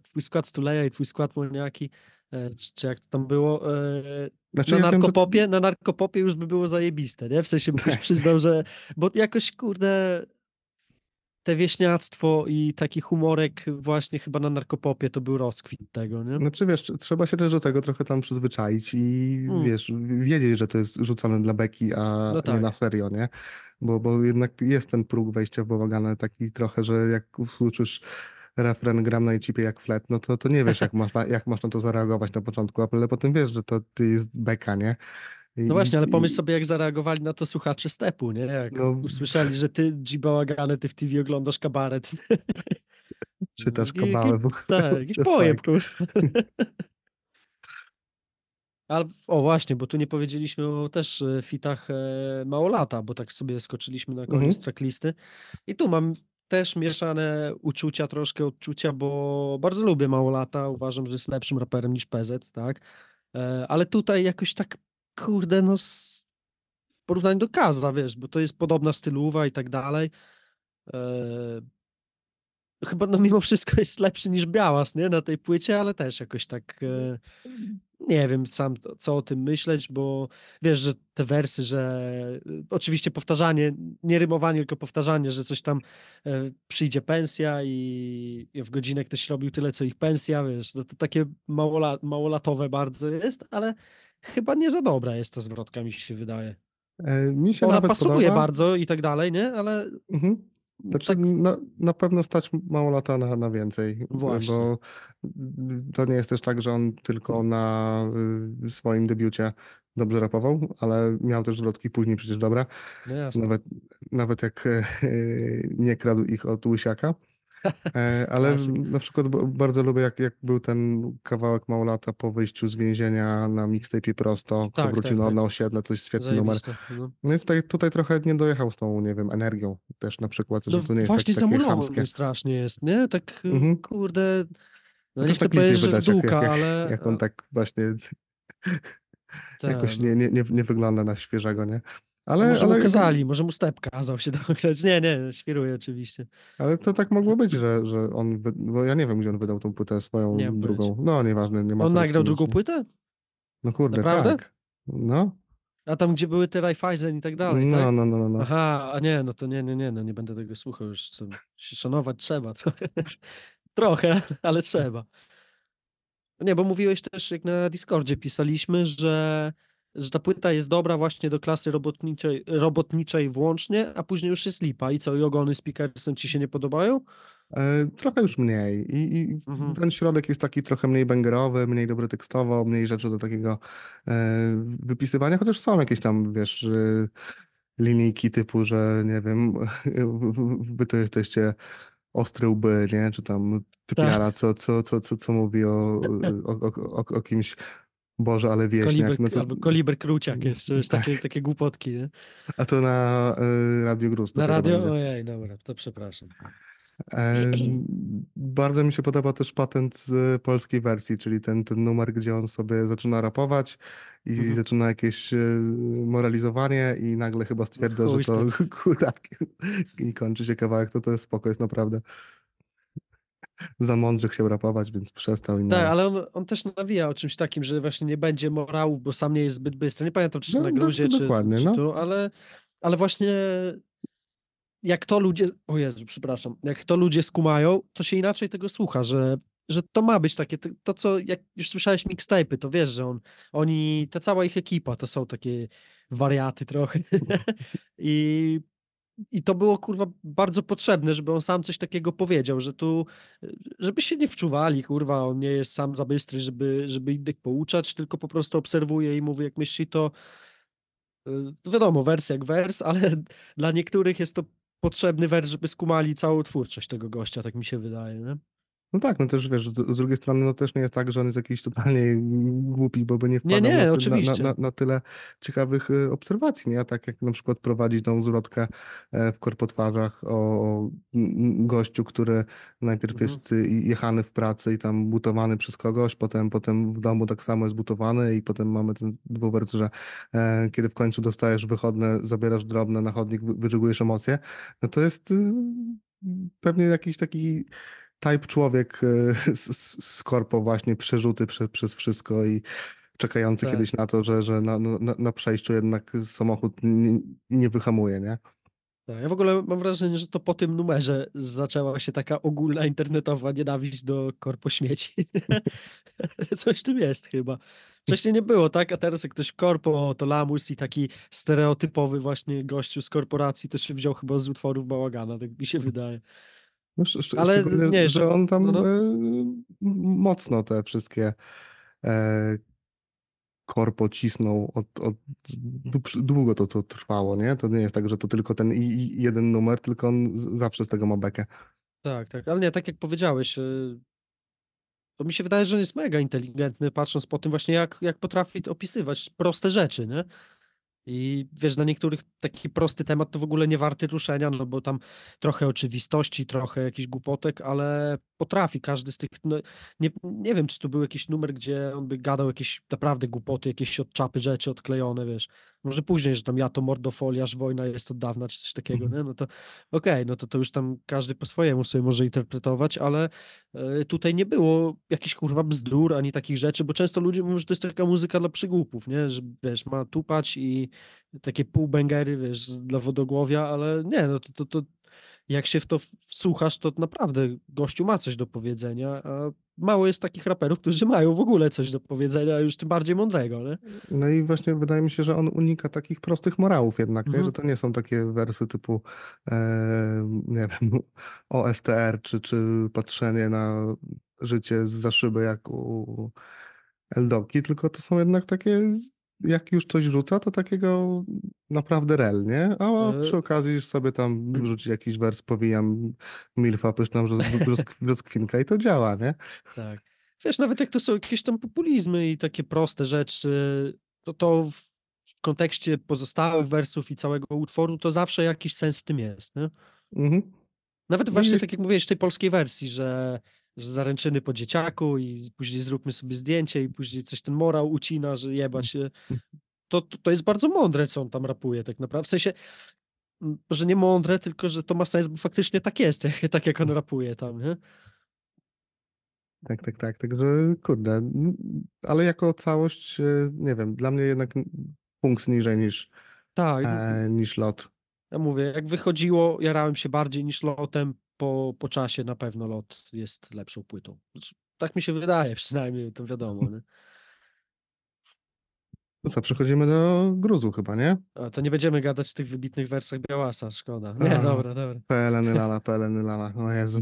twój skład Stuleja i twój skład Moniaki, e, czy, czy jak to tam było, e, Znaczy, na ja wiem, że- narkopopie, na narkopopie już by było zajebiste, nie? W sensie byś Tak. przyznał, że, bo jakoś, kurde, te wieśniactwo i taki humorek właśnie chyba na narkopopie to był rozkwit tego, nie? Znaczy wiesz, tr- trzeba się też do tego trochę tam przyzwyczaić i Mm. wiesz, wiedzieć, że to jest rzucone dla beki, a No nie tak. na serio, nie? Bo, bo jednak jest ten próg wejścia w bałaganę taki trochę, że jak usłyszysz refren gram na cipie jak flet, no to, to nie wiesz, jak masz, na, jak masz na to zareagować na początku, ale potem wiesz, że to ty jest beka, nie? I, No właśnie, ale i- pomyśl sobie, jak zareagowali na to słuchacze stepu, nie? Jak No. usłyszeli, że ty, G. Bałagany, ty w TV oglądasz kabaret. Czytasz ogóle. Tak, jakiś pojeb. Ale, o właśnie, bo tu nie powiedzieliśmy o też e, fitach e, Małolata, bo tak sobie skoczyliśmy na koniec Mhm. tracklisty. I tu mam też mieszane uczucia, troszkę odczucia, bo bardzo lubię Małolata, uważam, że jest lepszym raperem niż PZ, tak? E, ale tutaj jakoś tak, kurde, no w porównaniu do Kaza, wiesz, bo to jest podobna stylowa i tak dalej. E, chyba no mimo wszystko jest lepszy niż Białas, nie, na tej płycie, ale też jakoś tak e, nie wiem sam co o tym myśleć, bo wiesz, że te wersy, że e, oczywiście powtarzanie, nie rymowanie, tylko powtarzanie, że coś tam e, przyjdzie pensja i, i w godzinę ktoś robił tyle, co ich pensja, wiesz, no to takie małola, małolatowe bardzo jest, ale chyba nie za dobra jest ta zwrotka, mi się wydaje. E, Mi się Ona pasuje podoba. bardzo i tak dalej, nie, ale Mhm. Znaczy, tak, na, na pewno stać mało lata na, na więcej, Właśnie. bo to nie jest też tak, że on tylko na y, swoim debiucie dobrze rapował, ale miał też zwrotki później przecież dobre, no nawet, nawet jak e, nie kradł ich od Łysiaka. E, Ale na przykład bardzo lubię, jak, jak był ten kawałek mało lata po wyjściu z więzienia na mixtape prosto, kto Tak, wrócił tak, na, tak. na osiedle, coś świetny numer. No. No i tutaj, tutaj trochę nie dojechał z tą, nie wiem, energią też na przykład, No że to nie jest właśnie tak, chamskie. strasznie jest, nie? Tak, Mhm. kurde, no nie chcę tak powiedzieć, że wydać, jak- jak- ale... Jak on tak właśnie tak, jakoś nie, nie, nie, nie wygląda na świeżego, nie? Ale, może ale, kazali, może mu step kazał się dograć. Nie, nie, świruję oczywiście. ale to tak mogło być, że, że on, bo ja nie wiem, gdzie on wydał tą płytę swoją Nie drugą. No, nieważne, nie ma On nagrał drugą płytę? No kurde, Naprawdę? tak. No, A tam, gdzie były te Raiffeisen i tak dalej, no, tak? no, no, no, no. Aha, a nie, no to nie, nie, nie, no nie będę tego słuchał już. To się szanować trzeba trochę. trochę, ale trzeba. Nie, bo mówiłeś też, jak na Discordzie pisaliśmy, że, że ta płyta jest dobra właśnie do klasy robotniczej, robotniczej włącznie, a później już jest lipa. I co, i ogony z Pickersem ci się nie podobają? E, trochę już mniej I, i Mhm. ten środek jest taki trochę mniej bangerowy, mniej dobry tekstowo, mniej rzeczy do takiego e, wypisywania, chociaż są jakieś tam, wiesz, e, linijki typu, że nie wiem, wy to jesteście ostre łby, nie? Czy tam typiara, co, co, co, co, co mówi o, o, o, o kimś, Boże, ale wieśniak. Koliber, No to, albo Koliber Kruciak jeszcze, Tak. takie, takie głupotki, nie? a to na e, Radio Gruz. Na radio? będzie. Ojej, dobra, to przepraszam. E, bardzo mi się podoba też patent z polskiej wersji, czyli ten, ten numer, gdzie on sobie zaczyna rapować i Mhm. zaczyna jakieś e, moralizowanie i nagle chyba stwierdza, chuj że to kurak i kończy się kawałek, to to jest spoko, jest naprawdę. Za mądrze chciał rapować, więc przestał i Tak, ale on, on też nawija o czymś takim, że właśnie nie będzie morałów, bo sam nie jest zbyt bystry. Nie pamiętam, czy No, na do- gruzie, czy, dokładnie, czy no. tu, ale, ale właśnie jak to ludzie, o Jezu, przepraszam, jak to ludzie skumają, to się inaczej tego słucha, że, że to ma być takie, to, to co, jak już słyszałeś mixtape'y, to wiesz, że on, oni, ta cała ich ekipa to są takie wariaty trochę i I to było kurwa bardzo potrzebne, żeby on sam coś takiego powiedział, że tu, żeby się nie wczuwali, kurwa, on nie jest sam za bystry, żeby, żeby innych pouczać, tylko po prostu obserwuje i mówi, jak myśli, to, y, to wiadomo, wers jak wers, ale dla niektórych jest to potrzebny wers, żeby skumali całą twórczość tego gościa, tak mi się wydaje, nie? No tak, no też wiesz, z z drugiej strony no też nie jest tak, że on jest jakiś totalnie głupi, bo by nie Nie, wpadał nie, na, ty, na, oczywiście. na, na tyle ciekawych y, obserwacji, nie? Tak jak na przykład prowadzić tą zwrotkę e, w korpotwarzach o o m- gościu, który najpierw Mhm. jest y, jechany w pracy i tam butowany przez kogoś, potem, potem w domu tak samo jest butowany i potem mamy ten dwuwers, że e, kiedy w końcu dostajesz wychodne, zabierasz drobne na chodnik, wy- wyczugujesz emocje, no to jest y, pewnie jakiś taki type człowiek e, z, z z korpo właśnie przerzuty prze, przez wszystko i czekający Tak. kiedyś na to, że, że na, no, na, na przejściu jednak samochód nie, nie wyhamuje, nie? Tak, ja w ogóle mam wrażenie, że to po tym numerze zaczęła się taka ogólna internetowa nienawiść do korpo śmieci. Coś w tym jest chyba. Wcześniej nie było, tak? A teraz jak ktoś w korpo, to lamus i taki stereotypowy właśnie gościu z korporacji, to się wziął chyba z utworów bałagana, tak mi się wydaje. No, Ale nie, że on tam no, no. e, mocno te wszystkie e, korpo cisnął od, od dłu- długo to, to trwało, nie? To nie jest tak, że to tylko ten jeden numer, tylko on zawsze z tego ma bekę. Tak, tak, ale nie, tak jak powiedziałeś, y, to mi się wydaje, że on jest mega inteligentny, patrząc po tym właśnie, jak, jak potrafi opisywać proste rzeczy, nie? I wiesz, na niektórych taki prosty temat to w ogóle nie warty ruszenia, no bo tam trochę oczywistości, trochę jakichś głupotek, ale potrafi każdy z tych, no, nie, nie wiem, czy to był jakiś numer, gdzie on by gadał jakieś naprawdę głupoty, jakieś od czapy rzeczy odklejone, wiesz. Może później, że tam ja to mordofoliarz, wojna jest od dawna, czy coś takiego, Mhm. nie? No to okej, no to to już tam każdy po swojemu sobie może interpretować, ale e, tutaj nie było jakichś kurwa bzdur, ani takich rzeczy, bo często ludzie mówią, że to jest taka muzyka dla przygłupów, nie? Że wiesz, ma tupać i takie półbęgery, wiesz, dla wodogłowia, ale nie, no to, to, to jak się w to wsłuchasz, to naprawdę gościu ma coś do powiedzenia, a mało jest takich raperów, którzy mają w ogóle coś do powiedzenia, a już tym bardziej mądrego, nie? No i właśnie wydaje mi się, że on unika takich prostych morałów jednak? Mhm. że to nie są takie wersy typu e, nie wiem, OSTR, czy, czy patrzenie na życie z za szyby jak u Eldoki, tylko to są jednak takie, jak już coś rzuca, to takiego naprawdę rel, nie? A E, przy okazji już sobie tam rzuci jakiś wers, powijam milfa, pyszną rozkwinka i to działa, nie? Tak. Wiesz, nawet jak to są jakieś tam populizmy i takie proste rzeczy, to to w, w kontekście pozostałych wersów i całego utworu, to zawsze jakiś sens w tym jest, nie? Mhm. Nawet właśnie tak jak mówiłeś w tej polskiej wersji, że, że zaręczyny po dzieciaku i później zróbmy sobie zdjęcie i później coś ten morał ucina, że jebać się. To, to, to jest bardzo mądre, co on tam rapuje tak naprawdę. W sensie, że nie mądre, tylko że to ma sens, bo faktycznie tak jest, tak jak on rapuje tam, nie? Tak, tak, tak. Także kurde, ale jako całość, e, nie wiem, dla mnie jednak punkt niżej niż, Tak, e, niż lot. ja mówię, jak wychodziło, jarałem się bardziej niż lotem, po, po czasie na pewno lot jest lepszą płytą. Tak mi się wydaje przynajmniej, to wiadomo, nie? No co, przechodzimy do gruzu chyba, nie? A to nie będziemy gadać o tych wybitnych wersach Białasa, szkoda. Nie, A. dobra, dobra. PLN lala, PLN lala, o Jezu,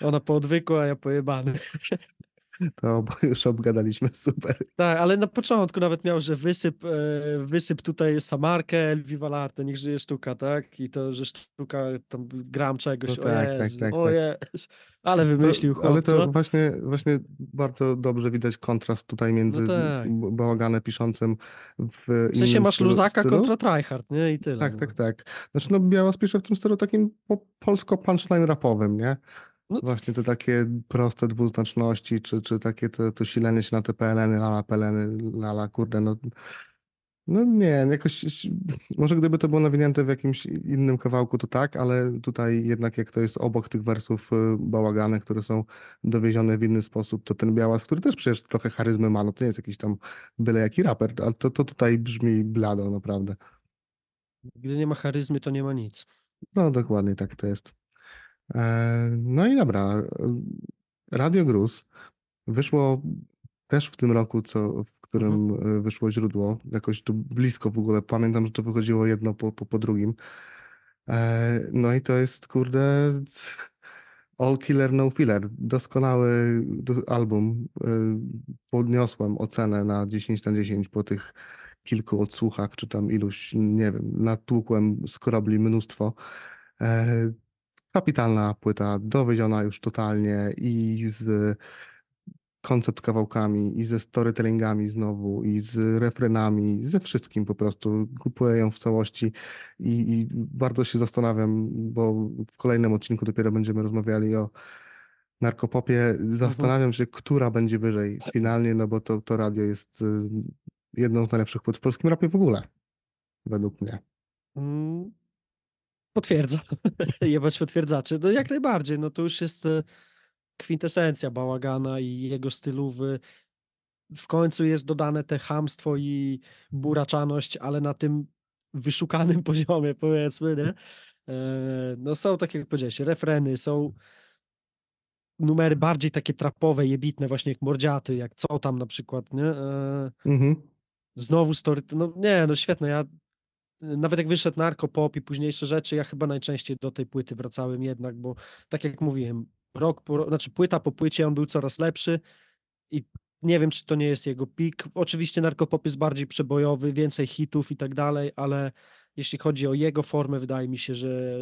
Ona po odwyku, a ja pojebany. to ob- już obgadaliśmy, super. Tak, ale na początku nawet miał, że wysyp, e, wysyp tutaj Samarkę, Elviva Larte, niech żyje sztuka, tak? I to, że sztuka, tam gram czegoś, No o tak, tak, Jezu, tak, o tak. Jezu. Ale wymyślił To, chłop, ale to co? właśnie, właśnie bardzo dobrze widać kontrast tutaj między tak. b- bałaganem piszącym w W sensie masz stylu- luzaka stylu. kontra tryhard, nie? I tyle. Tak, no. tak, tak. Znaczy no Białas pisze w tym stylu takim po, polsko-punchline rapowym, nie? No- Właśnie te takie proste dwuznaczności, czy, czy takie to, to silenie się na te PLN-y, lala, PLN-y, lala, kurde, no... No nie, jakoś, może gdyby to było nawinięte w jakimś innym kawałku, to tak, ale tutaj jednak jak to jest obok tych wersów y, bałagany, które są dowiezione w inny sposób, to ten Białas, który też przecież trochę charyzmy ma, no to nie jest jakiś tam byle jaki raper, ale to, to tutaj brzmi blado, naprawdę. Gdy nie ma charyzmy, to nie ma nic. No, dokładnie tak to jest. E, No i dobra. Radio Gruz wyszło też w tym roku, co, w którym e, wyszło źródło, jakoś tu blisko w ogóle. Pamiętam, że to wychodziło jedno po, po, po drugim. E, No i to jest, kurde, All Killer No Filler. Doskonały do- album. Podniosłem ocenę na 10 na 10 po tych kilku odsłuchach, czy tam iluś, nie wiem, natłukłem z korabli mnóstwo. Kapitalna płyta, dowiedziona już totalnie i z koncept kawałkami, i ze storytellingami znowu, i z refrenami, ze wszystkim po prostu. Kupuję ją w całości i, i bardzo się zastanawiam, bo w kolejnym odcinku dopiero będziemy rozmawiali o narkopopie. Zastanawiam się, która będzie wyżej finalnie, no bo to, to radio jest y, jedną z najlepszych płyt w polskim rapie w ogóle, według mnie. Mm, Potwierdza. Jebać potwierdzaczy. No jak najbardziej. No to już jest e, kwintesencja bałagana i jego stylowy. W końcu jest dodane te chamstwo i buraczaność, ale na tym wyszukanym poziomie, powiedzmy, nie? E, No są, tak jak powiedziałeś, refreny, są numery bardziej takie trapowe, jebitne, właśnie jak Mordziaty, jak Co tam na przykład, nie? E, Mhm. Znowu story, no nie, no świetne, ja nawet jak wyszedł Narkopop i późniejsze rzeczy, ja chyba najczęściej do tej płyty wracałem jednak, bo tak jak mówiłem, rok po, znaczy płyta po płycie on był coraz lepszy i nie wiem, czy to nie jest jego pik. Oczywiście Narkopop jest bardziej przebojowy, więcej hitów i tak dalej, ale jeśli chodzi o jego formę, wydaje mi się, że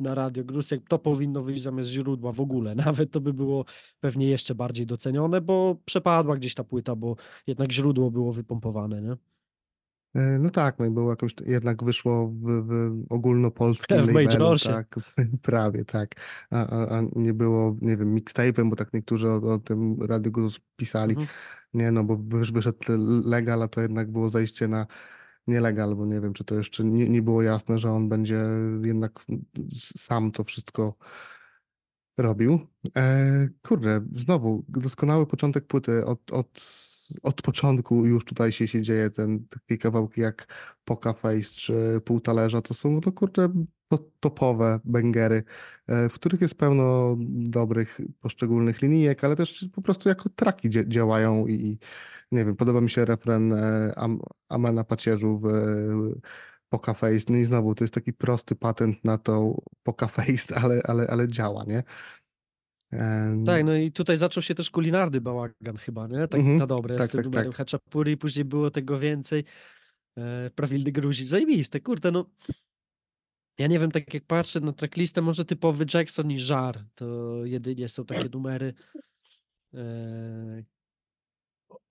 na Radio Grusek to powinno wyjść zamiast źródła w ogóle. Nawet to by było pewnie jeszcze bardziej docenione, bo przepadła gdzieś ta płyta, bo jednak źródło było wypompowane, nie? E, No tak, no i było jakoś, jednak wyszło w, w ogólnopolskim W labelu, tak, prawie tak, a, a, a nie było, nie wiem, mixtape'em, bo tak niektórzy o, o tym Radiu Gruz pisali, Mhm. nie no, bo wysz, wyszedł legal, a to jednak było zejście na nielegal, bo nie wiem, czy to jeszcze nie, nie było jasne, że on będzie jednak sam to wszystko robił. E, kurde, znowu, doskonały początek płyty. Od, od, od początku już tutaj się, się dzieje ten, takie kawałki jak Poka Face czy Pół Talerza. To są, no kurde, to, topowe bęgery, e, w których jest pełno dobrych poszczególnych linijek, ale też po prostu jako traki dzia- działają i, i nie wiem, podoba mi się refren e, Am, Amena Pacierzu w Poka Face. No i znowu, to jest taki prosty patent na to Poka Face, ale, ale, ale działa, nie? Em, Tak, no i tutaj zaczął się też kulinarny bałagan chyba, nie? Tak Mhm, na dobre, tak, z tym tak, numerem tak. Haczapuri, później było tego więcej. E, prawilny Gruzik, zajebiste, kurde, no. Ja nie wiem, tak jak patrzę na tracklistę, może typowy Jackson i Żar, to jedynie są takie numery e,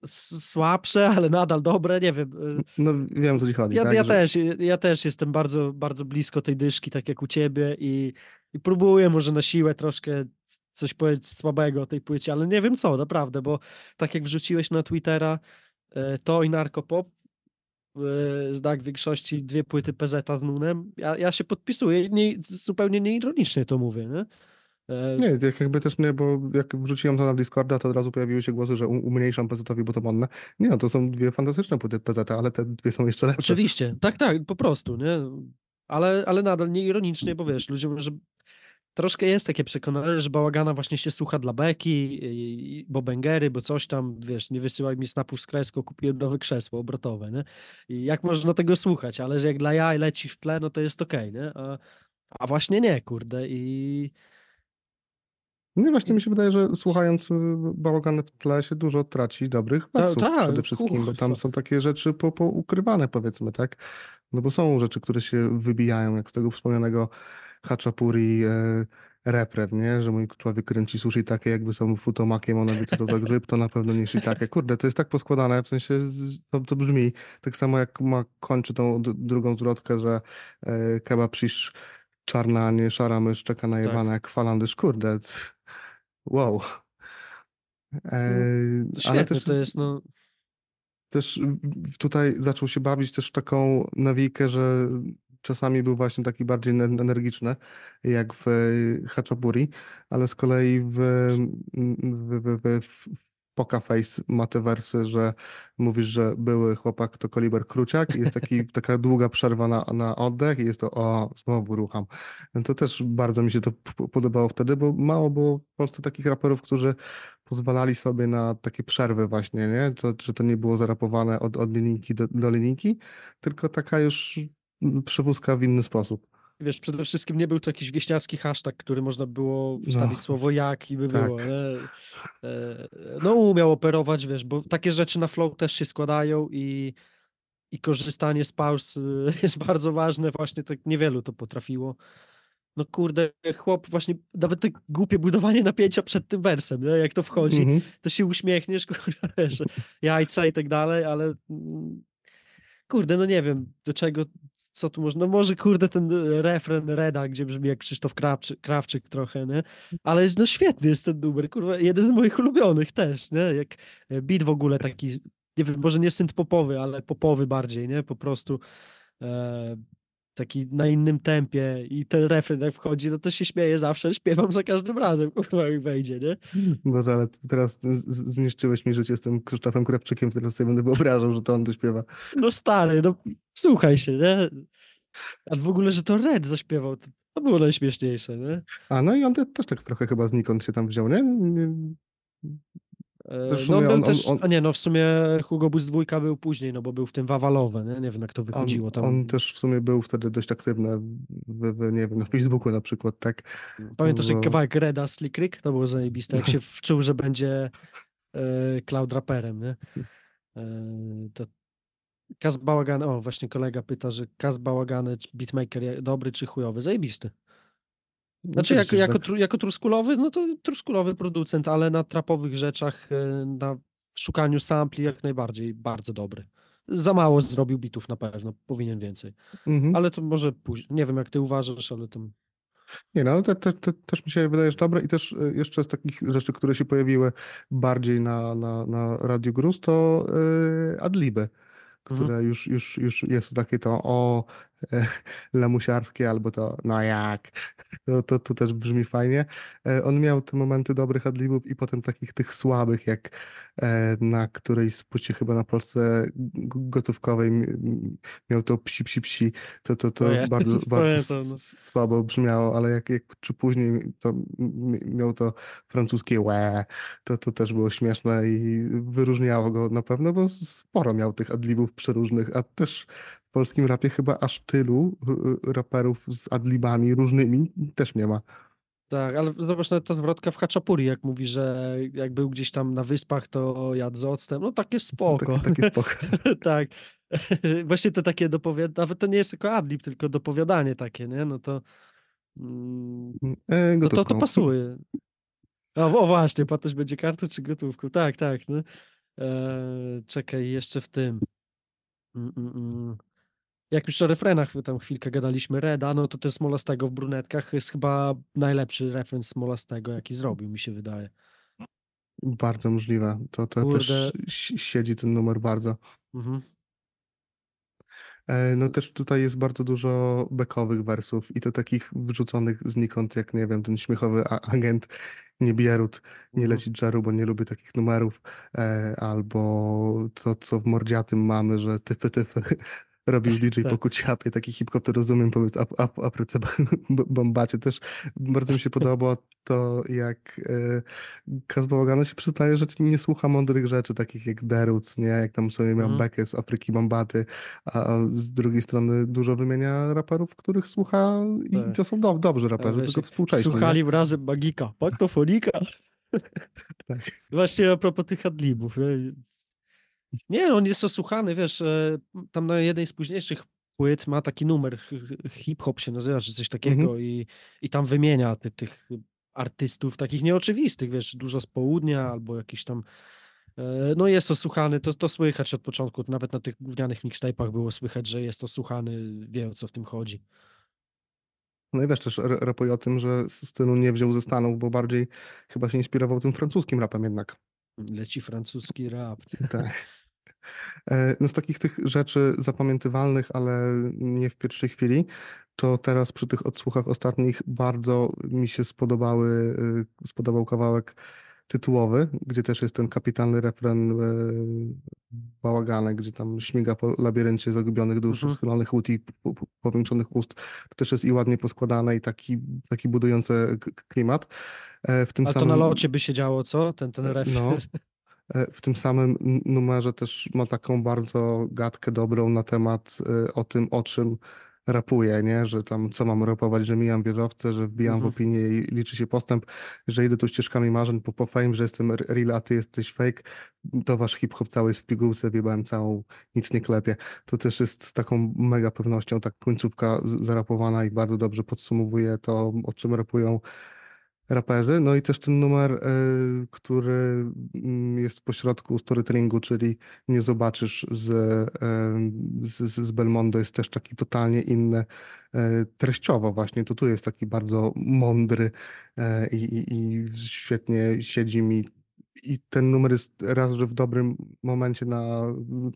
słabsze, ale nadal dobre, nie wiem. e, No wiem, co ci chodzi, Ja, tak? ja, że- też, ja też jestem bardzo, bardzo blisko tej dyszki, tak jak u ciebie i, i próbuję może na siłę troszkę coś powiedzieć słabego o tej płycie, ale nie wiem co, naprawdę, bo tak jak wrzuciłeś na Twittera e, to i Narkopop, e, znak większości dwie płyty PZ z Nunem, ja, ja się podpisuję, nie, zupełnie nieironicznie to mówię, nie? E, Nie, jakby też nie, bo jak wrzuciłem to na Discorda, to od razu pojawiły się głosy, że umniejszam PZ-owi, bo to modne. Nie no, to są dwie fantastyczne płyty PZ, ale te dwie są jeszcze lepsze. Oczywiście, tak, tak, po prostu, nie? Ale, ale nadal nie ironicznie, bo wiesz, ludziom, że troszkę jest takie przekonanie, że bałagana właśnie się słucha dla beki, i- i- bo bęgery, bo coś tam, wiesz, nie wysyłaj mi snapów z kreską, kupiłem nowe krzesło obrotowe, nie? I jak można tego słuchać, ale że jak dla jaj leci w tle, no to jest okej, nie? A, a właśnie nie, kurde, i No i właśnie mi się wydaje, że słuchając y, bałagany w tle się dużo traci dobrych Ta- wersów tak, przede wszystkim, bo tam są takie rzeczy po, poukrywane powiedzmy, tak? No bo są rzeczy, które się wybijają, jak z tego wspomnianego Haczapuri e, refren, nie? Że mój człowiek kręci sushi takie, jakby są futomakiem, ona wie, co to za grzyb, to na pewno nie shiitake. Kurde, to jest tak poskładane, w sensie to, to brzmi tak samo jak ma kończy tą drugą zwrotkę, że e, kebab shish czarna, a nie szara mysz czeka na Tak. jak falandysz. Kurde, wow. E, świetne ale też to jest, no, też tutaj zaczął się bawić też w taką nawijkę, że czasami był właśnie taki bardziej ener- energiczny, jak w Haczapuri, ale z kolei w, w, w, w, Poka Face ma te wersy, że mówisz, że były chłopak to Koliber Kruciak i jest taki, taka długa przerwa na, na oddech i jest to o, znowu rucham. No To też bardzo mi się to podobało wtedy, bo mało było w Polsce takich raperów, którzy pozwalali sobie na takie przerwy właśnie, nie? To, że to nie było zarapowane od, od linijki do, do linijki, tylko taka już mm, przewózka w inny sposób. Wiesz, przede wszystkim nie był to jakiś wieśniacki hashtag, który można było wstawić No, słowo jak i by tak. było. Nie? E, No umiał operować, wiesz, bo takie rzeczy na flow też się składają i, i korzystanie z pauz y, jest bardzo ważne. Właśnie tak niewielu to potrafiło. No kurde, chłop właśnie, nawet te głupie budowanie napięcia przed tym wersem, nie? jak to wchodzi, Mhm. to się uśmiechniesz, kurwa, wiesz, jajca i tak dalej, ale mm, kurde, no nie wiem, do czego, co tu można, no może kurde ten e, refren Reda, gdzie brzmi jak Krzysztof Krawczyk, Krawczyk trochę, nie? Ale no świetny jest ten numer, kurwa, jeden z moich ulubionych też, nie? Jak e, beat w ogóle taki, nie wiem, może nie synth popowy, ale popowy bardziej, nie? Po prostu e, taki na innym tempie i ten refren jak wchodzi, no to się śmieję zawsze, śpiewam za każdym razem, kurwa, jak wejdzie, nie? Boże, ale teraz zniszczyłeś mi życie z tym Krzysztofem Krawczykiem, teraz sobie będę wyobrażał, że to on tu śpiewa. No stary, no słuchaj się, nie? A w ogóle, że to Red zaśpiewał, to, było najśmieszniejsze, nie? A no i on te, też tak trochę chyba znikąd się tam wziął, nie? E, No on był on- on- też, on- a nie, no w sumie Hugo Bus dwójka był później, no bo był w tym Wawalowe, nie? Nie wiem jak to On, wychodziło tam. on też w sumie był wtedy dość aktywny, w, w, nie wiem, na Facebooku na przykład, tak? Pamiętasz jak bo- kawałek Reda Slick Rick? To było zajebiste, jak się wczuł, że będzie e, cloud raperem, nie? E, to Kaz Bałagan, o właśnie kolega pyta, że Kaz Bałagany, beatmaker dobry czy chujowy? Zajebisty. Znaczy, Też jako, jako, tak- tru, jako truskulowy, no to truskulowy producent, ale na trapowych rzeczach, e, na szukaniu sampli jak najbardziej bardzo dobry. Za mało zrobił bitów na pewno, powinien więcej. Mhm. Ale to może później. Nie wiem, jak ty uważasz, ale to. Nie no, te, te, te, też mi się wydaje, że dobre i też y, jeszcze z takich rzeczy, które się pojawiły bardziej na, na, na Radio Gruz, to y, adliby, które Mhm. już, już, już jest takie to o e, lamusiarskie albo to no jak, to, to, to też brzmi fajnie. E, on miał te momenty dobrych adlibów i potem takich tych słabych, jak e, na którejś z płycie chyba na Polsce gotówkowej miał to psi, psi, psi, to, to, to O ja, bardzo, bardzo pamiętam, s- no. słabo brzmiało, ale jak, jak czy później to miał to francuskie łe, to, to też było śmieszne i wyróżniało go na pewno, bo sporo miał tych adlibów przeróżnych, a też polskim rapie chyba aż tylu raperów z adlibami różnymi też nie ma. Tak, ale zobacz nawet ta zwrotka w Haczapuri, jak mówi, że jak był gdzieś tam na wyspach, to jadł z octem. No takie spoko. Takie, takie spoko. tak. Właśnie to takie dopowiadanie, nawet to nie jest tylko adlib, tylko dopowiadanie takie, nie? No to. Mm, E, no to, to pasuje. O, o właśnie, płatność będzie kartą czy gotówką. Tak, tak. No. E, czekaj, jeszcze w tym. Mm, mm, mm. Jak już o refrenach tam chwilkę gadaliśmy, Reda, no to ten Smolastego w brunetkach jest chyba najlepszy refren Smolastego, jaki zrobił, mi się wydaje. Bardzo możliwe. To, to Kurde. też si- siedzi ten numer bardzo. Mhm. E, No też tutaj jest bardzo dużo bekowych wersów i to takich wyrzuconych znikąd, jak nie wiem, ten śmiechowy agent nie Bierut, nie Mhm. leci Jeru, bo nie lubię takich numerów, e, albo to, co w Mordziatym mamy, że tyfy, tyfy robił DJ Tak. po kuciapie, taki hip-hop to rozumiem, powiedz, a, a, a proce bombacie. Też bardzo mi się podoba to, jak e, Kaz Bałagana się przyznaje, że nie słucha mądrych rzeczy, takich jak Deruc, nie? Jak tam sobie miał Mhm. bekę z Afryki Bombaty, a z drugiej strony dużo wymienia raperów, których słucha i Tak. to są do, dobrzy raperzy, wiesz, tylko współcześni. nie? Słuchali razem Magika, Paktofonika. Tak. Właśnie a propos tych adlibów. Nie, nie on jest osłuchany, wiesz, e, tam na jednej z późniejszych płyt ma taki numer, hip-hop się nazywa, czy coś takiego Mhm. i, i tam wymienia ty, tych artystów takich nieoczywistych, wiesz, dużo z południa albo jakiś tam e, no jest osłuchany, to, to słychać od początku, nawet na tych gównianych mixtape'ach było słychać, że jest osłuchany, wie o co w tym chodzi. No i wiesz, też ra- rapuje o tym, że stylu nie wziął ze Stanów, bo bardziej chyba się inspirował tym francuskim rapem jednak. Leci francuski rap. Tak. E, No z takich tych rzeczy zapamiętywalnych, ale nie w pierwszej chwili, to teraz przy tych odsłuchach ostatnich bardzo mi się spodobały, y, spodobał kawałek tytułowy, gdzie też jest ten kapitalny refren y, bałagany, gdzie tam śmiga po labiryncie zagubionych dusz, Mhm. schylonych łód i po- po- powiększonych ust. To też jest i ładnie poskładane i taki, taki budujący klimat. E, W tym Ale to samym... na locie by się działo, co? Ten, ten ref. No, E, W tym samym numerze też ma taką bardzo gadkę dobrą na temat e, o tym, o czym rapuję, nie? Że tam co mam rapować, że mijam wieżowce, że wbijam w Mhm. opinię i liczy się postęp, że idę tu ścieżkami marzeń po, po fame, że jestem real, a ty jesteś fake, to wasz hip-hop cały jest w pigułce, wjebałem całą, nic nie klepie. To też jest z taką mega pewnością ta końcówka zarapowana i bardzo dobrze podsumowuje to, o czym rapują raperzy. No i też ten numer, y, który mm, jest pośrodku storytellingu, czyli nie zobaczysz z, em, z, z z Belmondo, jest też taki totalnie inny e, treściowo właśnie. To tu jest taki bardzo mądry e, i, i, i świetnie siedzi mi. I ten numer jest raz, że w dobrym momencie na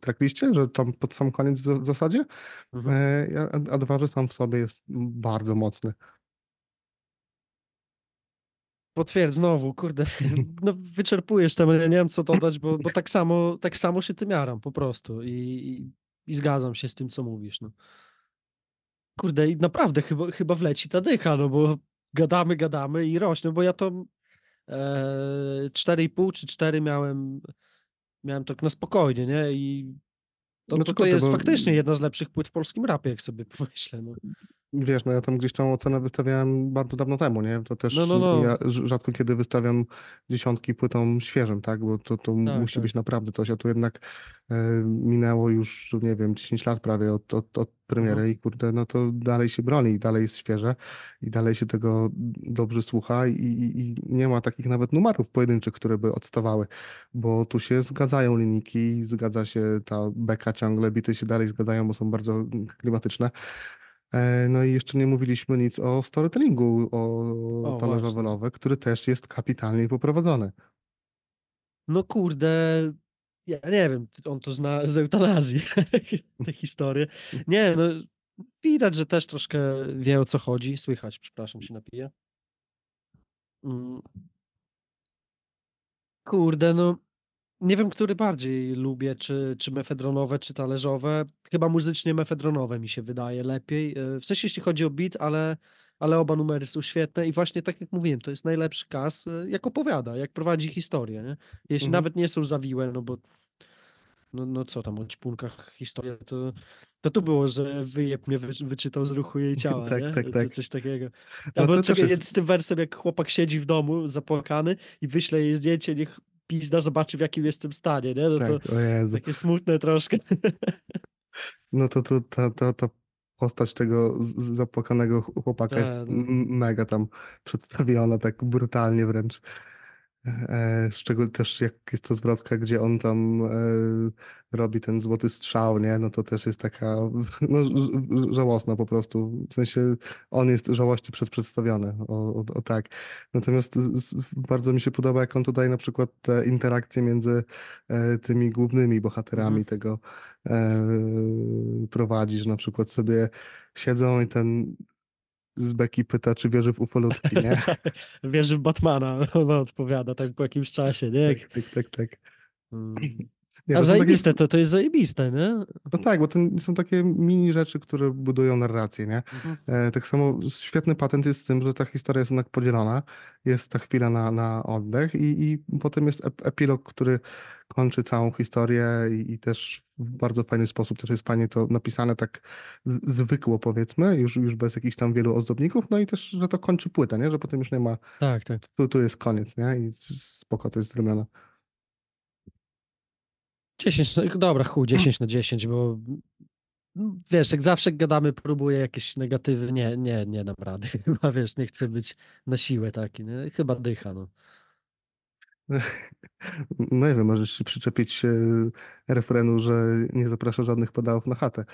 trackliście, że tam pod sam koniec w za- w zasadzie, Mhm. e, a, a dwa, że sam w sobie jest bardzo mocny. Potwierdź znowu, kurde, no wyczerpujesz temat, ja nie wiem co dodać, bo, bo tak samo, tak samo się tym jaram po prostu i, i, i zgadzam się z tym, co mówisz, no. Kurde, i naprawdę chyba, chyba wleci ta dycha, no bo gadamy, gadamy i rośnie, bo ja to e, 4,5 czy 4 miałem, miałem tak na spokojnie, nie, i to, Znaczy, to, to jest bo- faktycznie jedna z lepszych płyt w polskim rapie, jak sobie pomyślę, no. Wiesz, no ja tam gdzieś tą ocenę wystawiałem bardzo dawno temu, nie? To też No, no, no. ja rz- rzadko kiedy wystawiam dziesiątki płytą świeżym, tak? Bo to, to Tak, musi tak. być naprawdę coś, a tu jednak e, minęło już, nie wiem, 10 lat prawie od, od, od premiery Mhm. i kurde, no to dalej się broni dalej jest świeże i dalej się tego dobrze słucha i, i, i nie ma takich nawet numerów pojedynczych, które by odstawały, bo tu się zgadzają linijki, zgadza się ta beka ciągle, bity się dalej zgadzają, bo są bardzo klimatyczne. E, No i jeszcze nie mówiliśmy nic o storytellingu, o O, welowe, który też jest kapitalnie poprowadzony. No kurde, ja nie wiem, on to zna z eutanazji, tę historię. Nie, no widać, że też troszkę wie o co chodzi. Słychać, przepraszam, się napiję. Mm. Kurde, no nie wiem, który bardziej lubię, czy, czy mefedronowe, czy talerzowe. Chyba muzycznie mefedronowe mi się wydaje lepiej. e, W sensie, jeśli chodzi o beat, ale, ale oba numery są świetne i właśnie tak jak mówiłem, to jest najlepszy kas, e, jak opowiada, jak prowadzi historię, nie? Jeśli Mhm. nawet nie są zawiłe, no bo no, no co tam o ćpunkach historia, to, to tu było, że wyjeb mnie wy, wyczytał z ruchu jej ciała, Tak, nie? tak, tak. Coś takiego. No Albo to też czekaj, jest- z tym wersem, jak chłopak siedzi w domu zapłakany i wyśle jej zdjęcie, niech pizda zobaczy, w jakim jestem stanie, nie? No to Tak, o Jezu. takie smutne troszkę. No to, to, to, to, to postać tego zapłakanego chłopaka jest Tak, no. mega tam przedstawiona, tak brutalnie wręcz. E, z czego też jak jest to zwrotka, gdzie on tam e, robi ten złoty strzał, nie? No to też jest taka no, żałosna po prostu. W sensie on jest żałości przedstawiony, o, o, o tak. Natomiast bardzo mi się podoba, jak on tutaj na przykład te interakcje między e, tymi głównymi bohaterami Mhm. tego prowadzi, że na przykład sobie siedzą i ten z beki pyta, czy wierzy w ufolutki, nie? Wierzy w Batmana, ona odpowiada tak po jakimś czasie, nie? Tak, tak, tak, tak. mm. Nie, A to są takie- zajebiste, to, to jest zajebiste, nie? No tak, bo to są takie mini rzeczy, które budują narrację, nie? Mhm. E, tak samo świetny patent jest z tym, że ta historia jest jednak podzielona. Jest ta chwila na, na oddech i, i potem jest ep epilog, który kończy całą historię i, i też w bardzo fajny sposób, też jest fajnie to napisane tak zwykło powiedzmy, już, już bez jakichś tam wielu ozdobników, no i też, że to kończy płytę, nie? Że potem już nie ma, Tak, tak. tu, tu jest koniec, nie? I spoko to jest zrobione. 10, na- dobra, chuj, 10 na 10, bo mm, wiesz, jak zawsze gadamy, próbuję jakieś negatywy, nie, nie, nie dam rady, chyba wiesz, nie chcę być na siłę taki, nie? chyba dycha, no. No nie wiem, możesz się przyczepić e, refrenu, że nie zapraszam żadnych pedałów na chatę.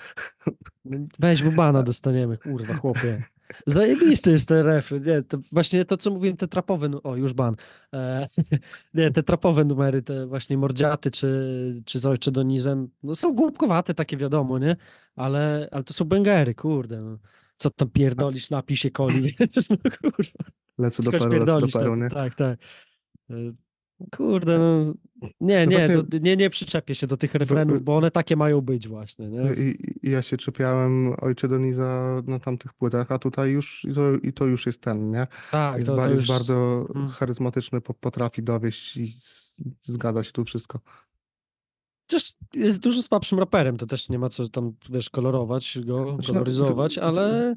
Weź, bo bana dostaniemy, kurwa, chłopie. Zajebisty jest ten refren, nie, to właśnie to, co mówiłem, te trapowe, o, już ban, e, nie, te trapowe numery, te właśnie Mordziaty, czy, czy z Ojcze Donizem, no są głupkowate takie, wiadomo, nie, ale, ale to są bęgery, kurde, no. Co tam pierdolisz, napij się coli, no, kurwa. Lecę do lecę do Peru, tak, nie? tak, tak. Kurde, no. Nie, No nie, właśnie- to, nie, nie przyczepię się do tych refrenów, bo one takie mają być właśnie, nie? I, I ja się czepiałem Ojcze Doniza na tamtych płytach, a tutaj już i to, i to już jest ten, nie? Tak, Jest, to, to jest już... bardzo Mhm. charyzmatyczny, po, potrafi dowieść i zgadza się tu wszystko. Też jest dużo słabszym raperem, to też nie ma co tam, wiesz, kolorować go, Znaczy, no, koloryzować, ale,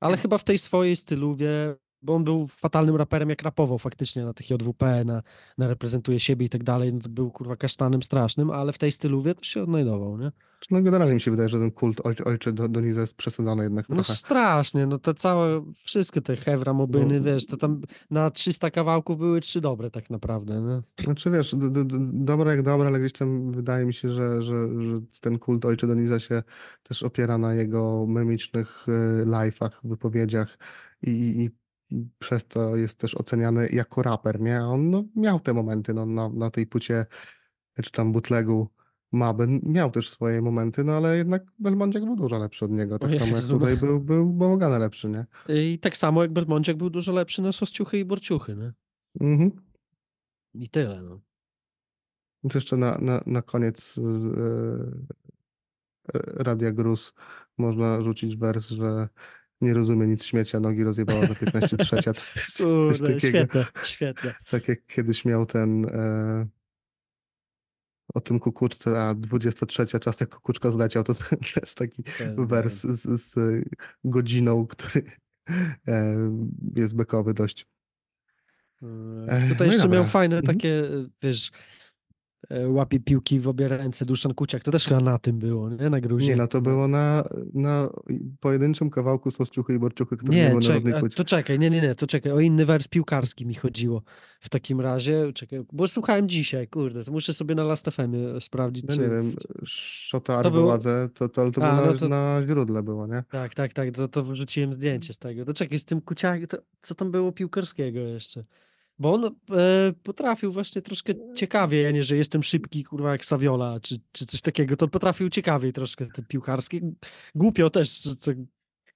ale chyba w tej swojej styluwie, bo on był fatalnym raperem, jak rapował faktycznie na tych JWP, na, na reprezentuje siebie i tak dalej, no to był kurwa kasztanem strasznym, ale w tej styluwie to się odnajdował, nie? No generalnie mi się wydaje, że ten kult oj, ojczy do, Doniza jest przesadzony jednak No trochę. strasznie, no to całe, wszystkie te hewra, mobyny, No. wiesz, to tam na 300 kawałków były trzy dobre tak naprawdę, no. Znaczy wiesz, d- d- d- dobre jak dobre, ale gdzieś tam wydaje mi się, że, że, że ten kult ojczy Doniza się też opiera na jego memicznych y, live'ach, wypowiedziach i, i przez to jest też oceniany jako raper, nie? A On no, miał te momenty no, na, na tej płycie, czy tam bootlegu Maby, miał też swoje momenty, no ale jednak Belmondziak był dużo lepszy od niego, tak O samo jak Jezu, tutaj był, był Bałagany lepszy, nie? I tak samo jak Belmondziak był dużo lepszy na sosciuchy i borciuchy, nie? Mhm. I tyle, no. To jeszcze na, na, na koniec e, Radia Gruz można rzucić wers, że nie rozumie nic śmiecia, nogi rozjebała za 15 trzecia. Kurde, takiego, świetne, świetne. tak jak kiedyś miał ten e, o tym kukuczce, a 23 czas jak kukuczka zleciał, to też taki Ten, wers z, z godziną, który e, jest bekowy dość. Tutaj no jeszcze miał dobra. fajne Mhm. takie, wiesz, łapie piłki w obie ręce, Duszan Kuciak, to też chyba na tym było, nie? Na gruzie. Nie, no to było na, na pojedynczym kawałku Sosciuchy i Borciuchy, który nie, Nie, był na równej czekaj, a płycie. to czekaj, nie, nie, nie, to czekaj, o inny wers piłkarski mi chodziło w takim razie, czekaj, bo słuchałem dzisiaj, kurde, to muszę sobie na Last FM sprawdzić, No czy... nie wiem, Szota To Arboładze, to, to, to A, było no na, to- na źródle było, nie? Tak, tak, tak, to, to wrzuciłem zdjęcie z tego. To czekaj, z tym Kuciakiem, to, co tam było piłkarskiego jeszcze? Bo on e, potrafił właśnie troszkę ciekawie, ja nie, że jestem szybki, kurwa, jak Saviola, czy, czy coś takiego, to potrafił ciekawiej troszkę te piłkarskie. Głupio też,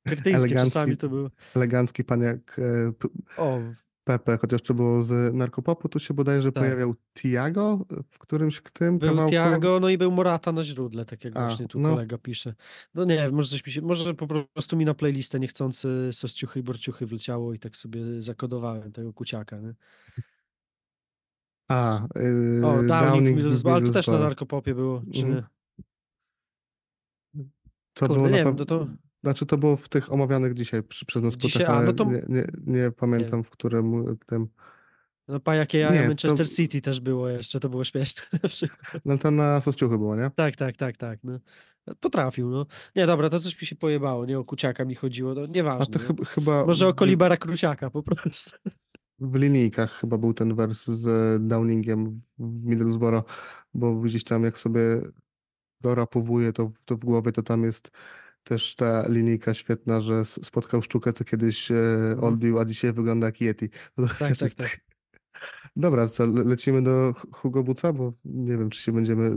kretyńskie Elegancki. czasami to było. Elegancki pan jak e, O, Pepe, chociaż to było z Narkopopu, tu się bodajże Tak. pojawiał Tiago w którymś tym był kawałku. Tiago, no i był Morata na źródle, tak jak A, właśnie tu no. kolega pisze. No nie wiem, może coś mi się, może po prostu mi na playlistę niechcący sosciuchy i borciuchy wleciało i tak sobie zakodowałem tego Kuciaka, nie? A, yy, O, Downing, w Middlesbrough, ale to też na narkopopie było, czy Mhm. nie? To Kurde, było nie na wiem, to, to Znaczy to było w tych omawianych dzisiaj przy, przez nas Dzisiaj- a, ale no to- nie, nie, nie pamiętam w którym tym. no pa jakie ja, Nie, to- Manchester City też było jeszcze, to było śmieszne na przykład. No to na Sosciuchy było, nie? Tak, tak, tak, tak, no. Potrafił, no. Nie, dobra, to coś mi się pojebało, nie o Kuciaka mi chodziło, no A nieważne. to no. chyba, Może o Kolibera Kruciaka po prostu. w linijkach chyba był ten wers z Downingiem w, Middlesbrough, bo gdzieś tam jak sobie dorapowuję to, to w głowie, to tam jest też ta linijka świetna, że spotkał sztukę, co kiedyś e, odbił, a dzisiaj wygląda jak Yeti. To tak, jest tak. tak- Dobra, co, le- lecimy do Hu- Hugo Buca, bo nie wiem, czy się będziemy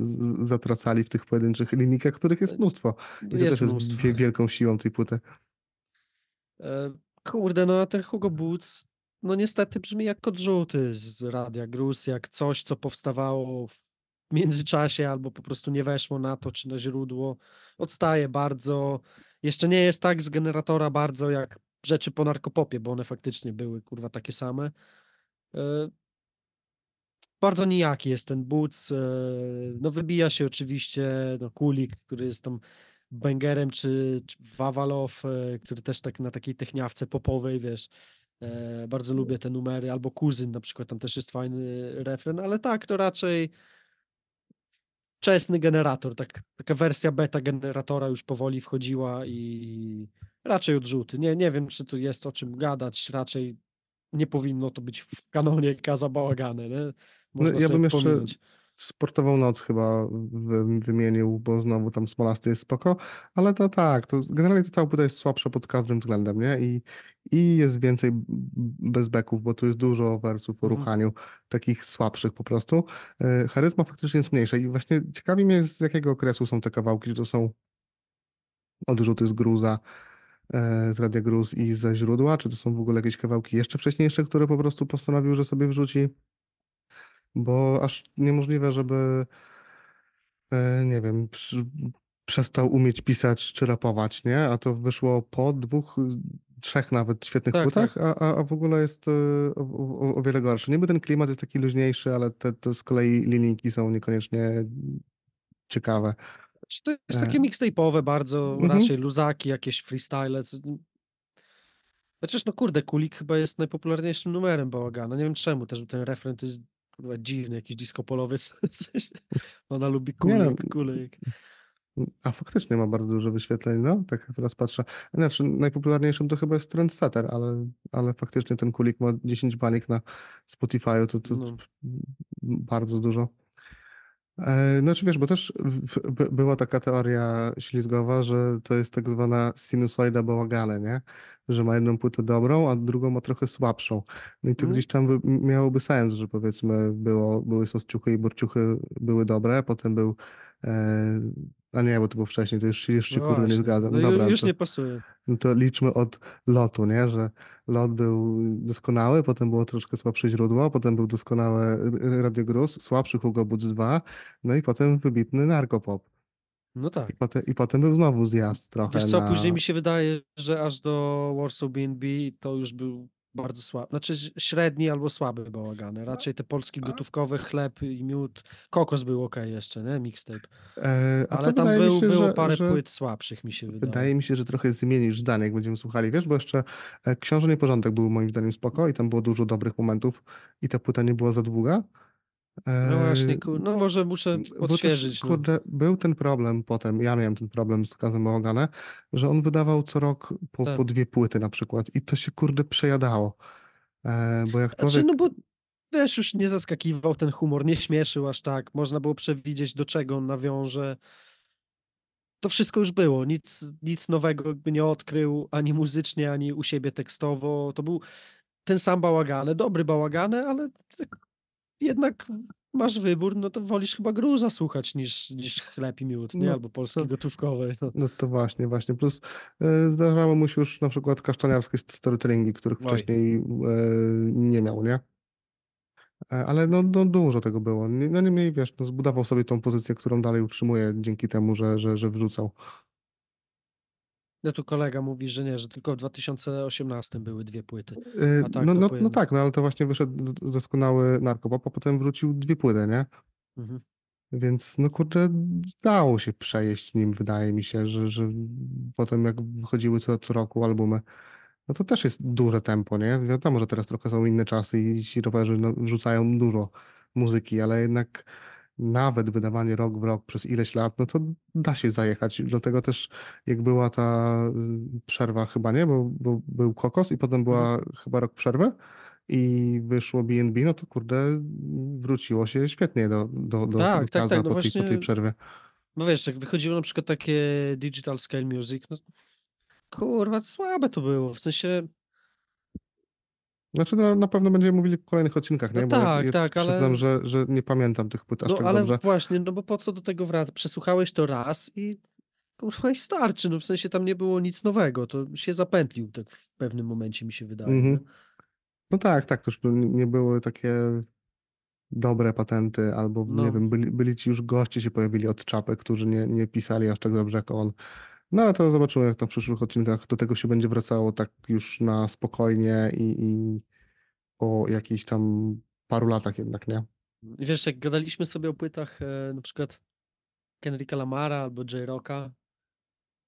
zatracali w tych pojedynczych linijkach, których jest mnóstwo. I to Jest też jest mnóstwo. wie- wielką siłą tej płyty. E, Kurde, no a ten Hugo Boots, no niestety brzmi jak odrzuty z Radia Gruz, jak coś, co powstawało w międzyczasie albo po prostu nie weszło na to, czy na źródło. Odstaje bardzo. Jeszcze nie jest tak z generatora bardzo jak rzeczy po narkopopie, bo one faktycznie były, kurwa, takie same. E, Bardzo nijaki jest ten Boots. e, No wybija się oczywiście no, Kulik, który jest tam Bengerem, czy, czy Wawalow, e, który też tak na takiej techniawce popowej, wiesz, bardzo lubię te numery, albo Kuzyn na przykład, tam też jest fajny refren, ale tak, to raczej wczesny generator, tak, taka wersja beta generatora już powoli wchodziła i raczej odrzuty. Nie, nie wiem, czy tu jest o czym gadać, raczej nie powinno to być w kanonie Kaza Bałagany, nie? Można No, ja bym jeszcze pominąć. Sportową noc chyba wy- wymienił, bo znowu tam Smolasty jest spoko, ale to tak, to generalnie to cała płyta jest słabsza pod każdym względem, nie? I, i jest więcej bezbeków, bo tu jest dużo wersów o Mhm. ruchaniu, takich słabszych po prostu. E, Charyzma faktycznie jest mniejsza i właśnie ciekawi mnie z jakiego okresu są te kawałki, czy to są odrzuty z gruza, e, z Radia Gruz i ze źródła, czy to są w ogóle jakieś kawałki jeszcze wcześniejsze, które po prostu postanowił, że sobie wrzuci bo aż niemożliwe, żeby e, nie wiem, przy, przestał umieć pisać czy rapować, nie? A to wyszło po dwóch, trzech nawet świetnych Tak, płytach, a, a, a w ogóle jest e, o, o, o wiele gorszy. Niby ten klimat jest taki luźniejszy, ale te, te z kolei linijki są niekoniecznie ciekawe. Znaczy, To jest E. takie mixtape'owe bardzo, Mhm. raczej luzaki, jakieś freestyle. co- Chociaż no kurde, Kulik chyba jest najpopularniejszym numerem Bałagana. Nie wiem czemu, też ten refren to jest kurwa dziwny, jakiś disco polowy. coś. Ona lubi Nie no, kulik, kulik. A faktycznie ma bardzo dużo wyświetleń, no, tak teraz patrzę. Znaczy, najpopularniejszym to chyba jest Trendsetter, ale, ale faktycznie ten kulik ma 10 banik na Spotify'u, to, to No. bardzo dużo. E, Znaczy wiesz, bo też była taka teoria ślizgowa, że to jest tak zwana sinusoida bałagany, nie? Że ma jedną płytę dobrą, a drugą ma trochę słabszą. No i to Mhm. gdzieś tam by, miałoby sens, że powiedzmy było, były sosciuchy i burciuchy były dobre, potem był e, a nie, bo to było wcześniej, to już się jeszcze No kurde nie zgadzam. No, dobra, już to, nie pasuje. no to liczmy od lotu, nie? Że lot był doskonały, potem było troszkę słabsze źródło, potem był doskonały Radio Gruz, słabszy Hugo Butz 2, no i potem wybitny Narkopop. No tak. I potem, i potem był znowu zjazd trochę Wiesz co, na... później mi się wydaje, że aż do Warsaw BNB to już był bardzo słaby, znaczy średni albo słaby bałagany. Raczej te polskie gotówkowe, chleb i miód. Kokos był ok jeszcze, nie? Mixtape. E, Ale tam był, się, było że, parę że płyt słabszych, mi się wydaje. Wydaje mi się, że trochę zmienisz zdanie, jak będziemy słuchali, wiesz, bo jeszcze e, Książę Nieporządek był moim zdaniem spoko i tam było dużo dobrych momentów i ta płyta nie była za długa. No właśnie, E, kur... no może muszę Bo też, odświeżyć. no. kurde, był ten problem potem, ja miałem ten problem z Kazem Bałagane, że on wydawał co rok po, Tak. po dwie płyty na przykład i to się kurde przejadało. E, bo jak Znaczy, człowiek... no bo wiesz, już nie zaskakiwał ten humor, nie śmieszył aż tak. Można było przewidzieć, do czego on nawiąże. To wszystko już było, nic, nic nowego jakby nie odkrył, ani muzycznie, ani u siebie tekstowo. To był ten sam bałagane, dobry bałagane, ale tak jednak masz wybór, no to wolisz chyba gruza słuchać niż, niż chleb i miód, nie? No, Albo polski to- gotówkowy. No. No to właśnie, właśnie. Plus e, zdarzało mu się już na przykład kasztaniarskie storytellingi, których Oj. wcześniej e, nie miał, nie? E, Ale no, no dużo tego było. Nie- No niemniej, wiesz, no, zbudował sobie tą pozycję, którą dalej utrzymuje dzięki temu, że, że, że wrzucał. No tu kolega mówi, że nie, że tylko w 2018 były dwie płyty. A tak, no, no, no tak, no ale to właśnie wyszedł doskonały narkopop, a potem wrócił dwie płyty, nie? Mhm. Więc no kurde, dało się przejeść nim, wydaje mi się, że, że potem jak wychodziły co, co roku albumy, no to też jest duże tempo, nie? Wiadomo, że teraz trochę są inne czasy i ci raperzy no, wrzucają dużo muzyki, ale jednak nawet wydawanie rok w rok przez ileś lat, no to da się zajechać. Dlatego też jak była ta y, przerwa chyba, nie? Bo, bo był Kokos i potem była chyba rok przerwy i wyszło BNB, no to kurde, wróciło się świetnie do, do, do, Tak, do tak, tak, no po, tej, po tej właśnie- przerwie. No wiesz, jak wychodziło na przykład takie digital scale music, no kurwa, słabe to było, w sensie, Znaczy no, na pewno będziemy mówili w kolejnych odcinkach, No nie? Bo ja, tak, ja tak, ale- przyznam, że, że nie pamiętam tych płyt aż no tak ale dobrze. właśnie, no bo po co do tego wracać? Przesłuchałeś to raz i kurwa i starczy, no w sensie tam nie było nic nowego, to się zapętlił tak w pewnym momencie mi się wydaje. Mhm. nie? No tak, tak, to już nie były takie dobre patenty, albo nie No. wiem, byli, byli ci już goście się pojawili od czapy, którzy nie, nie pisali aż tak dobrze jak on. No ale to zobaczymy, jak tam w przyszłych odcinkach do tego się będzie wracało tak już na spokojnie i, i po jakichś tam paru latach jednak, nie? I wiesz, jak gadaliśmy sobie o płytach e, na przykład Kendricka Lamara albo J-Rocka,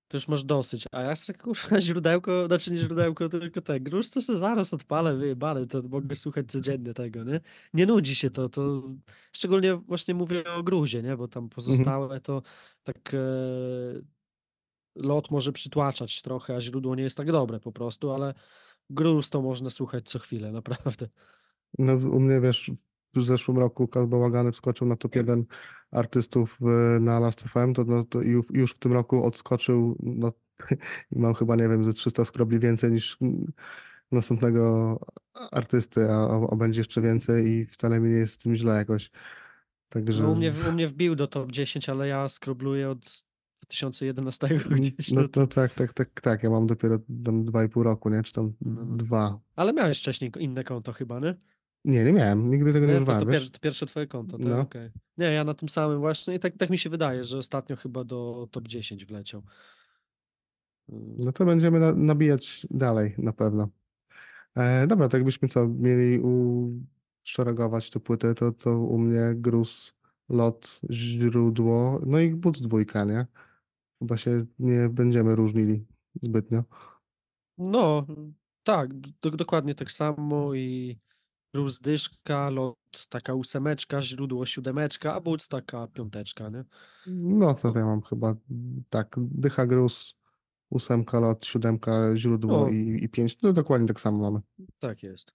to już masz dosyć, a ja sobie kurwa źródełko, znaczy nie źródełko, tylko te grusz to sobie zaraz odpalę, wyjebane, to mogę słuchać codziennie tego, nie? Nie nudzi się to, to szczególnie właśnie mówię o gruzie, nie? Bo tam pozostałe to tak e, lot może przytłaczać trochę, a źródło nie jest tak dobre po prostu, ale gruz to można słuchać co chwilę, naprawdę. No u mnie, wiesz, w zeszłym roku Kaz Bałagany wskoczył na top 1 artystów e, na Last FM, to, no, to już, już w tym roku odskoczył, no i mam chyba, nie wiem, ze 300 skrobli więcej niż mm, następnego artysty, a, a będzie jeszcze więcej i wcale mi nie jest z tym źle jakoś. Także, No, u, mnie, u mnie wbił do top 10, ale ja skrobluję od 2011 gdzieś. no, No to... no tak, tak, tak, tak, ja mam dopiero tam 2,5 roku, nie, czy tam No, no. dwa. Ale miałeś wcześniej inne konto chyba, nie? Nie, nie miałem, nigdy tego nie, Nie, to, używałem, to, wiesz? pier, to pierwsze twoje konto, tak? No. okej. Nie, ja na tym samym właśnie i tak, tak mi się wydaje, że ostatnio chyba do top 10 wleciał. Mm, No to będziemy na, nabijać dalej na pewno. E, dobra, to jakbyśmy co, mieli uszeregować tę płytę, to, to u mnie Gruz lot, źródło, no i but dwójka, nie? Chyba się nie będziemy różnili zbytnio. No, tak, do, dokładnie tak samo i Bruce dyszka, lot taka ósemeczka, źródło siódemeczka, a Bulc taka piąteczka, nie? No to ja mam chyba tak, dycha gruz, ósemka lot, siódemka źródło No. i, i pięć, no dokładnie tak samo mamy. Tak jest.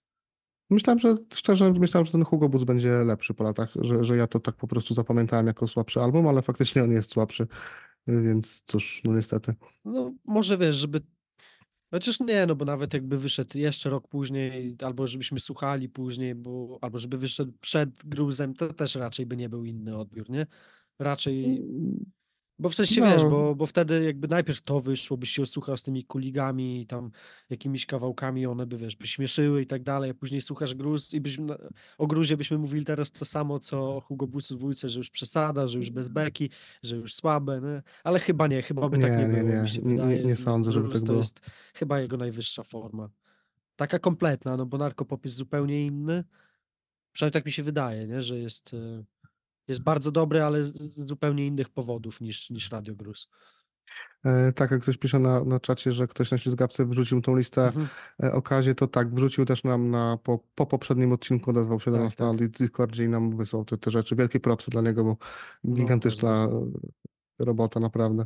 Myślałem, że szczerze myślałem, że ten Hugo Boots będzie lepszy po latach, że, że ja to tak po prostu zapamiętałem jako słabszy album, ale faktycznie on jest słabszy, więc cóż, no niestety. No, może wiesz, żeby. Chociaż nie, no bo nawet jakby wyszedł jeszcze rok później, albo żebyśmy słuchali później, bo, albo żeby wyszedł przed gruzem, to też raczej by nie był inny odbiór, nie? Raczej. Bo w sensie wiesz, No. bo, bo wtedy jakby najpierw to wyszło, byś się osłuchał z tymi kuligami i tam jakimiś kawałkami, one by wiesz, by śmieszyły i tak dalej, a później słuchasz gruz i byśmy o gruzie byśmy mówili teraz to samo, co o Hugo Boostu dwójce, że już przesada, że już bez beki, że już słabe, nie? Ale chyba nie, chyba by tak Nie, nie nie, było, nie. się Nie- nie- wydaje. nie sądzę, żeby tak to było. jest chyba jego najwyższa forma. Taka kompletna, no bo narkopop jest zupełnie inny. Przynajmniej tak mi się wydaje, nie? że jest, e, jest bardzo dobry, ale z z zupełnie innych powodów niż, niż Radio Gruz. E, tak, jak ktoś pisze na, na czacie, że ktoś na ślizgawce wrzucił tą listę Mhm. e, okazie, to tak, wrzucił też nam na, po, po poprzednim odcinku, odezwał się do Tak, nas na tak. Discordzie i nam wysłał te, te rzeczy. Wielkie propsy dla niego, bo No, gigantyczna e, robota, naprawdę.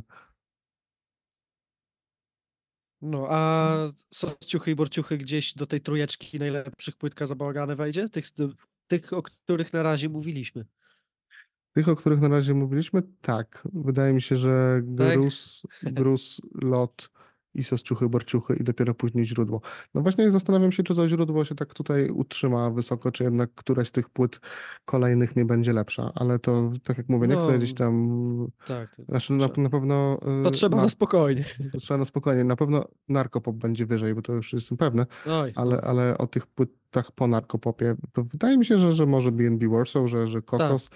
No, a sosciuchy i borciuchy gdzieś do tej trójeczki najlepszych płytka zabałagane wejdzie? Tych, tych, o których na razie mówiliśmy. Tych, o których na razie mówiliśmy, tak. Wydaje mi się, że Tak? gruz, gruz, lot i sosciuchy, borciuchy i dopiero później źródło. No właśnie zastanawiam się, czy to źródło się tak tutaj utrzyma wysoko, czy jednak któraś z tych płyt kolejnych nie będzie lepsza, ale to, tak jak mówię, nie chcę No, gdzieś tam, Tak. To, znaczy na, na pewno... y, to trzeba na, na spokojnie. to trzeba na spokojnie, na pewno narkopop będzie wyżej, bo to już jestem pewny, Oj, ale, no. ale o tych płytach po narkopopie, to wydaje mi się, że, że może B&B Warsaw, że, że Kokos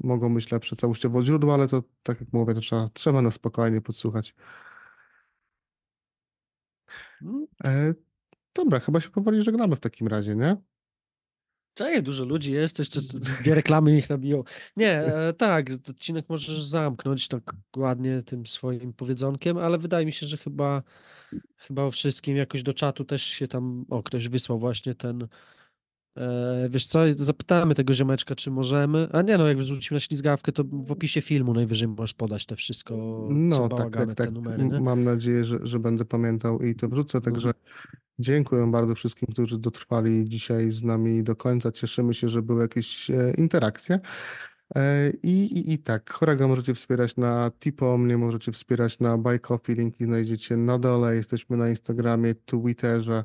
mogą być lepsze całościowo źródła, ale to tak jak mówię, to trzeba, trzeba na spokojnie podsłuchać. Mm, E, dobra, chyba się powoli żegnamy w takim razie, nie? Czekaj, dużo ludzi jest, jeszcze dwie reklamy niech nabiją. Nie, e, tak, odcinek możesz zamknąć tak ładnie tym swoim powiedzonkiem, ale wydaje mi się, że chyba, chyba o wszystkim jakoś do czatu też się tam, o, ktoś wysłał właśnie ten, wiesz co, zapytamy tego ziomeczka, czy możemy, a nie no, jak wrzucimy na ślizgawkę, to w opisie filmu najwyżej możesz podać te wszystko, No tak, tak, tak. numery? Mam nadzieję, że, że będę pamiętał i to wrzucę, także dziękuję bardzo wszystkim, którzy dotrwali dzisiaj z nami do końca. Cieszymy się, że były jakieś e, interakcje. E, I, i, I tak, chorego możecie wspierać na Tipo, mnie możecie wspierać na Buy Coffee, linki znajdziecie na dole. Jesteśmy na Instagramie, Twitterze, e,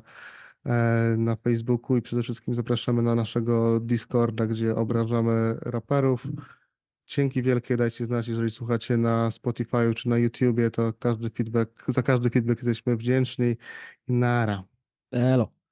na Facebooku i przede wszystkim zapraszamy na naszego Discorda, gdzie obrażamy raperów. Dzięki wielkie, dajcie znać, jeżeli słuchacie na Spotify czy na YouTubie, to każdy feedback, za każdy feedback jesteśmy wdzięczni nara. Elo.